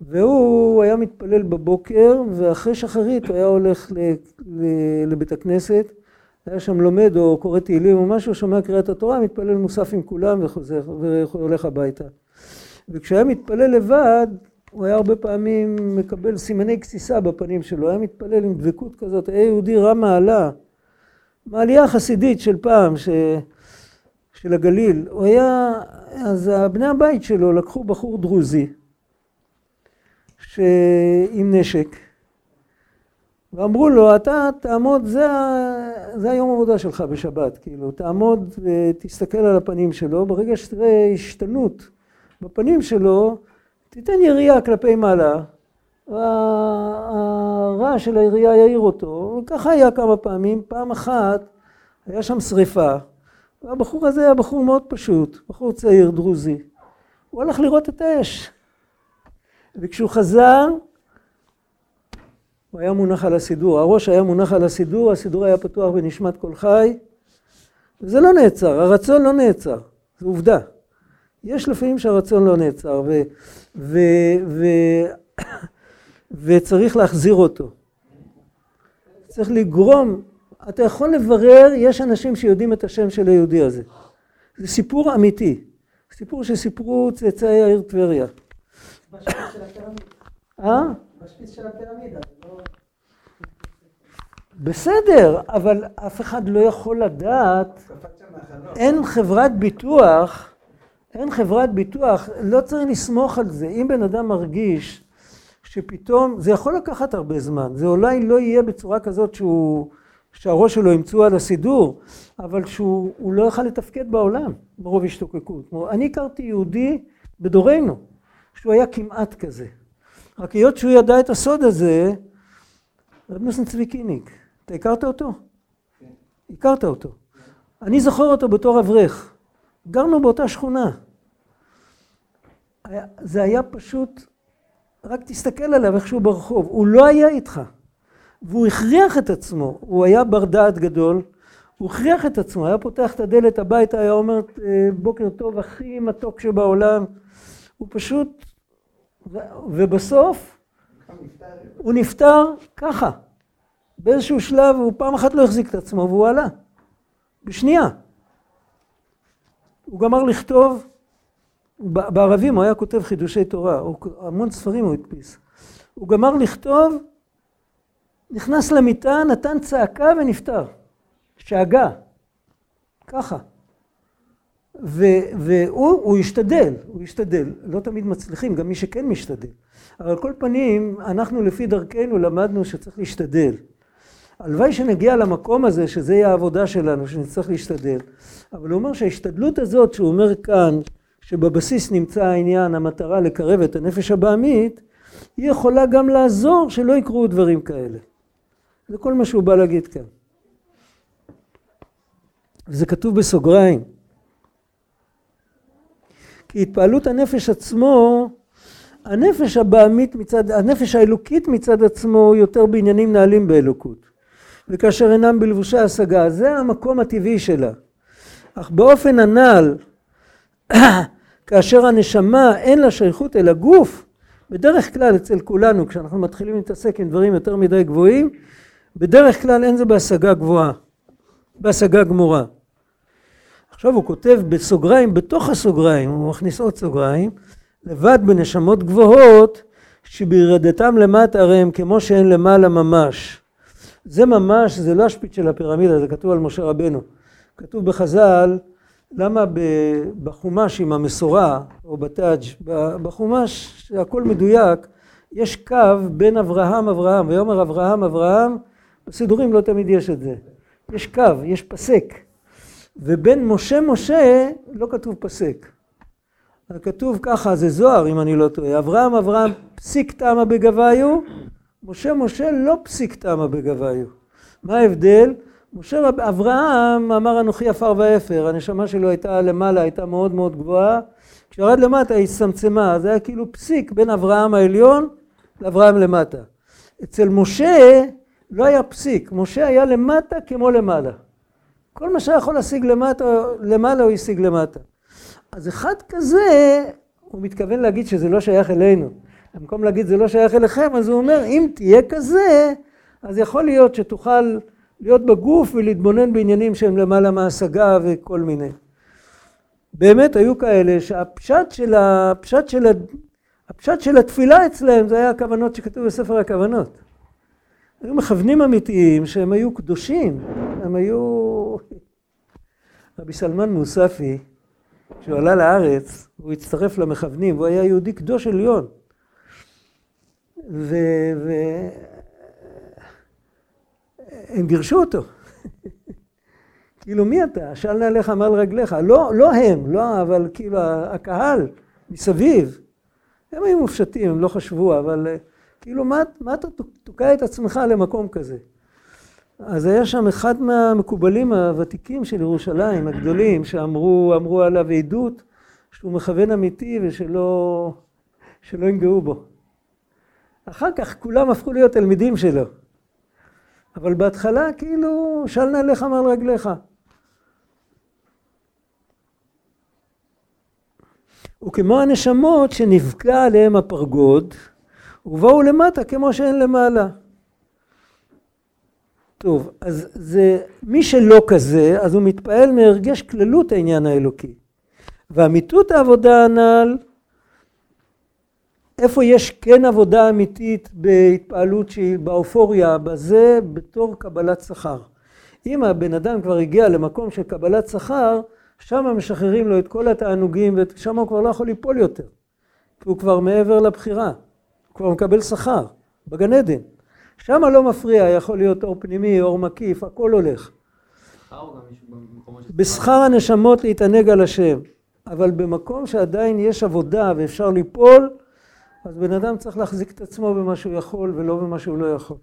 והוא היה מתפלל בבוקר, ואחרי שחרית הוא היה הולך ל, ל, לבית הכנסת, היה שם לומד או קורא תהילים או משהו, שומע קריאת התורה, מתפלל מוסף עם כולם וחוזר, והולך הביתה. וכשהיה מתפלל לבד, הוא היה הרבה פעמים מקבל סימני גסיסה בפנים שלו, היה מתפלל עם דבקות כזאת, היה יהודי רם מעלה, מעלייה חסידית של פעם, ש... של הגליל, הוא היה, אז בני הבית שלו לקחו בחור דרוזי, עם נשק, ואמרו לו, אתה תעמוד, זה, זה היום עבודה שלך בשבת, כאילו, תעמוד ותסתכל על הפנים שלו, ברגע שתראה השתנות בפנים שלו, תיתן ירייה כלפי מעלה, והרעש של הירייה יעיר אותו, וככה היה כמה פעמים, פעם אחת היה שם שריפה, והבחור הזה היה בחור מאוד פשוט, בחור צעיר דרוזי, הוא הלך לראות את האש, וכשהוא חזר, הוא היה מונח על הסידור, הראש היה מונח על הסידור, הסידור היה פתוח בנשמת כל חי, וזה לא נעצר, הרצון לא נעצר, זו עובדה. יש לפעמים שהרצון לא נעצר, ו, ו, ו, וצריך להחזיר אותו. צריך לגרום, אתה יכול לברר, יש אנשים שיודעים את השם של היהודי הזה. זה סיפור אמיתי, סיפור שסיפרו צאצאי העיר טבריה. בשפיץ של הפירמידה. אה? בשפיץ של הפירמידה. זה בסדר, אבל אף אחד לא יכול לדעת. אין חברת ביטוח, אין חברת ביטוח, לא צריך לסמוך על זה. אם בן אדם מרגיש שפתאום, זה יכול לקחת הרבה זמן, זה אולי לא יהיה בצורה כזאת שהוא, שהראש שלו ימצאו על הסידור, אבל שהוא הוא לא יוכל לתפקד בעולם מרוב השתוקקות. אני הכרתי יהודי בדורנו, שהוא היה כמעט כזה. רק היות שהוא ידע את הסוד הזה, רב נוסן צבי קיניק, אתה הכרת אותו? הכרת אותו. אני זוכר אותו בתור אברך. גרנו באותה שכונה. היה- זה היה פשוט, רק תסתכל עליו איכשהו ברחוב, הוא לא היה איתך. והוא הכריח את עצמו, הוא היה בר דעת גדול, הוא הכריח את עצמו, היה פותח את הדלת הביתה, היה אומר אה, בוקר טוב הכי מתוק שבעולם. הוא פשוט, ובסוף הוא נפטר ככה. באיזשהו שלב הוא פעם אחת לא החזיק את עצמו והוא עלה. בשנייה. הוא גמר לכתוב, בערבים הוא היה כותב חידושי תורה, המון ספרים הוא הדפיס. הוא גמר לכתוב, נכנס למיטה, נתן צעקה ונפטר. שאגה. ככה. ו- והוא הוא השתדל, הוא השתדל. לא תמיד מצליחים, גם מי שכן משתדל. אבל על כל פנים, אנחנו לפי דרכנו למדנו שצריך להשתדל. הלוואי שנגיע למקום הזה, שזה יהיה העבודה שלנו, שנצטרך להשתדל. אבל הוא אומר שההשתדלות הזאת, שהוא אומר כאן, שבבסיס נמצא העניין, המטרה לקרב את הנפש הבעמית, היא יכולה גם לעזור שלא יקרו דברים כאלה. זה כל מה שהוא בא להגיד כאן. וזה כתוב בסוגריים. כי התפעלות הנפש עצמו, הנפש הבעמית מצד, הנפש האלוקית מצד עצמו יותר בעניינים נעלים באלוקות. וכאשר אינם בלבושי השגה, זה המקום הטבעי שלה. אך באופן הנ"ל, כאשר הנשמה אין לה שייכות אל הגוף, בדרך כלל אצל כולנו, כשאנחנו מתחילים להתעסק עם דברים יותר מדי גבוהים, בדרך כלל אין זה בהשגה גבוהה, בהשגה גמורה. עכשיו הוא כותב בסוגריים, בתוך הסוגריים, הוא מכניס עוד סוגריים, לבד בנשמות גבוהות, שבירדתם למטה הרי הם כמו שהן למעלה ממש. זה ממש, זה לא השפיץ של הפירמידה, זה כתוב על משה רבנו. כתוב בחז"ל, למה בחומש עם המסורה, או בתאג', בחומש שהכל מדויק, יש קו בין אברהם אברהם, ויאמר אברהם אברהם, בסידורים לא תמיד יש את זה. יש קו, יש פסק. ובין משה משה לא כתוב פסק. כתוב ככה, זה זוהר אם אני לא טועה, אברהם אברהם פסיק תמה בגביו, משה משה לא פסיק תמה בגביו. מה ההבדל? משה אברהם אמר אנוכי עפר ואפר, הנשמה שלו הייתה למעלה, הייתה מאוד מאוד גבוהה, כשירד למטה היא הצטמצמה, זה היה כאילו פסיק בין אברהם העליון לאברהם למטה. אצל משה לא היה פסיק, משה היה למטה כמו למעלה. כל מה שהיה יכול להשיג למטה, למעלה הוא השיג למטה. אז אחד כזה, הוא מתכוון להגיד שזה לא שייך אלינו. במקום להגיד זה לא שייך אליכם, אז הוא אומר, אם תהיה כזה, אז יכול להיות שתוכל להיות בגוף ולהתבונן בעניינים שהם למעלה מהשגה וכל מיני. באמת היו כאלה שהפשט של, הפשט של, הפשט של התפילה אצלהם זה היה הכוונות שכתוב בספר הכוונות. היו מכוונים אמיתיים שהם היו קדושים, הם היו... רבי סלמן מוספי, כשהוא עלה לארץ, הוא הצטרף למכוונים, והוא היה יהודי קדוש עליון. ו... ו... הם גירשו אותו. כאילו, מי אתה? של נעליך מעל רגליך. לא, לא הם, לא, אבל כאילו, הקהל מסביב. הם היו מופשטים, הם לא חשבו, אבל כאילו, מה, מה אתה תוקע את עצמך למקום כזה? אז היה שם אחד מהמקובלים הוותיקים של ירושלים, הגדולים, שאמרו אמרו עליו עדות שהוא מכוון אמיתי ושלא שלא ינגעו בו. אחר כך כולם הפכו להיות תלמידים שלו. אבל בהתחלה כאילו של נעליך מעל רגליך. וכמו הנשמות שנפגע עליהם הפרגוד, ובאו למטה כמו שאין למעלה. טוב, אז זה, מי שלא כזה, אז הוא מתפעל מהרגש כללות העניין האלוקי. ואמיתות העבודה הנ"ל, איפה יש כן עבודה אמיתית בהתפעלות שהיא באופוריה, בזה, בתור קבלת שכר. אם הבן אדם כבר הגיע למקום של קבלת שכר, שם משחררים לו את כל התענוגים, ושם הוא כבר לא יכול ליפול יותר. כי הוא כבר מעבר לבחירה, הוא כבר מקבל שכר, בגן עדן. שם לא מפריע, יכול להיות אור פנימי, אור מקיף, הכל הולך. בשכר הנשמות להתענג על השם, אבל במקום שעדיין יש עבודה ואפשר ליפול, אז בן אדם צריך להחזיק את עצמו במה שהוא יכול ולא במה שהוא לא יכול.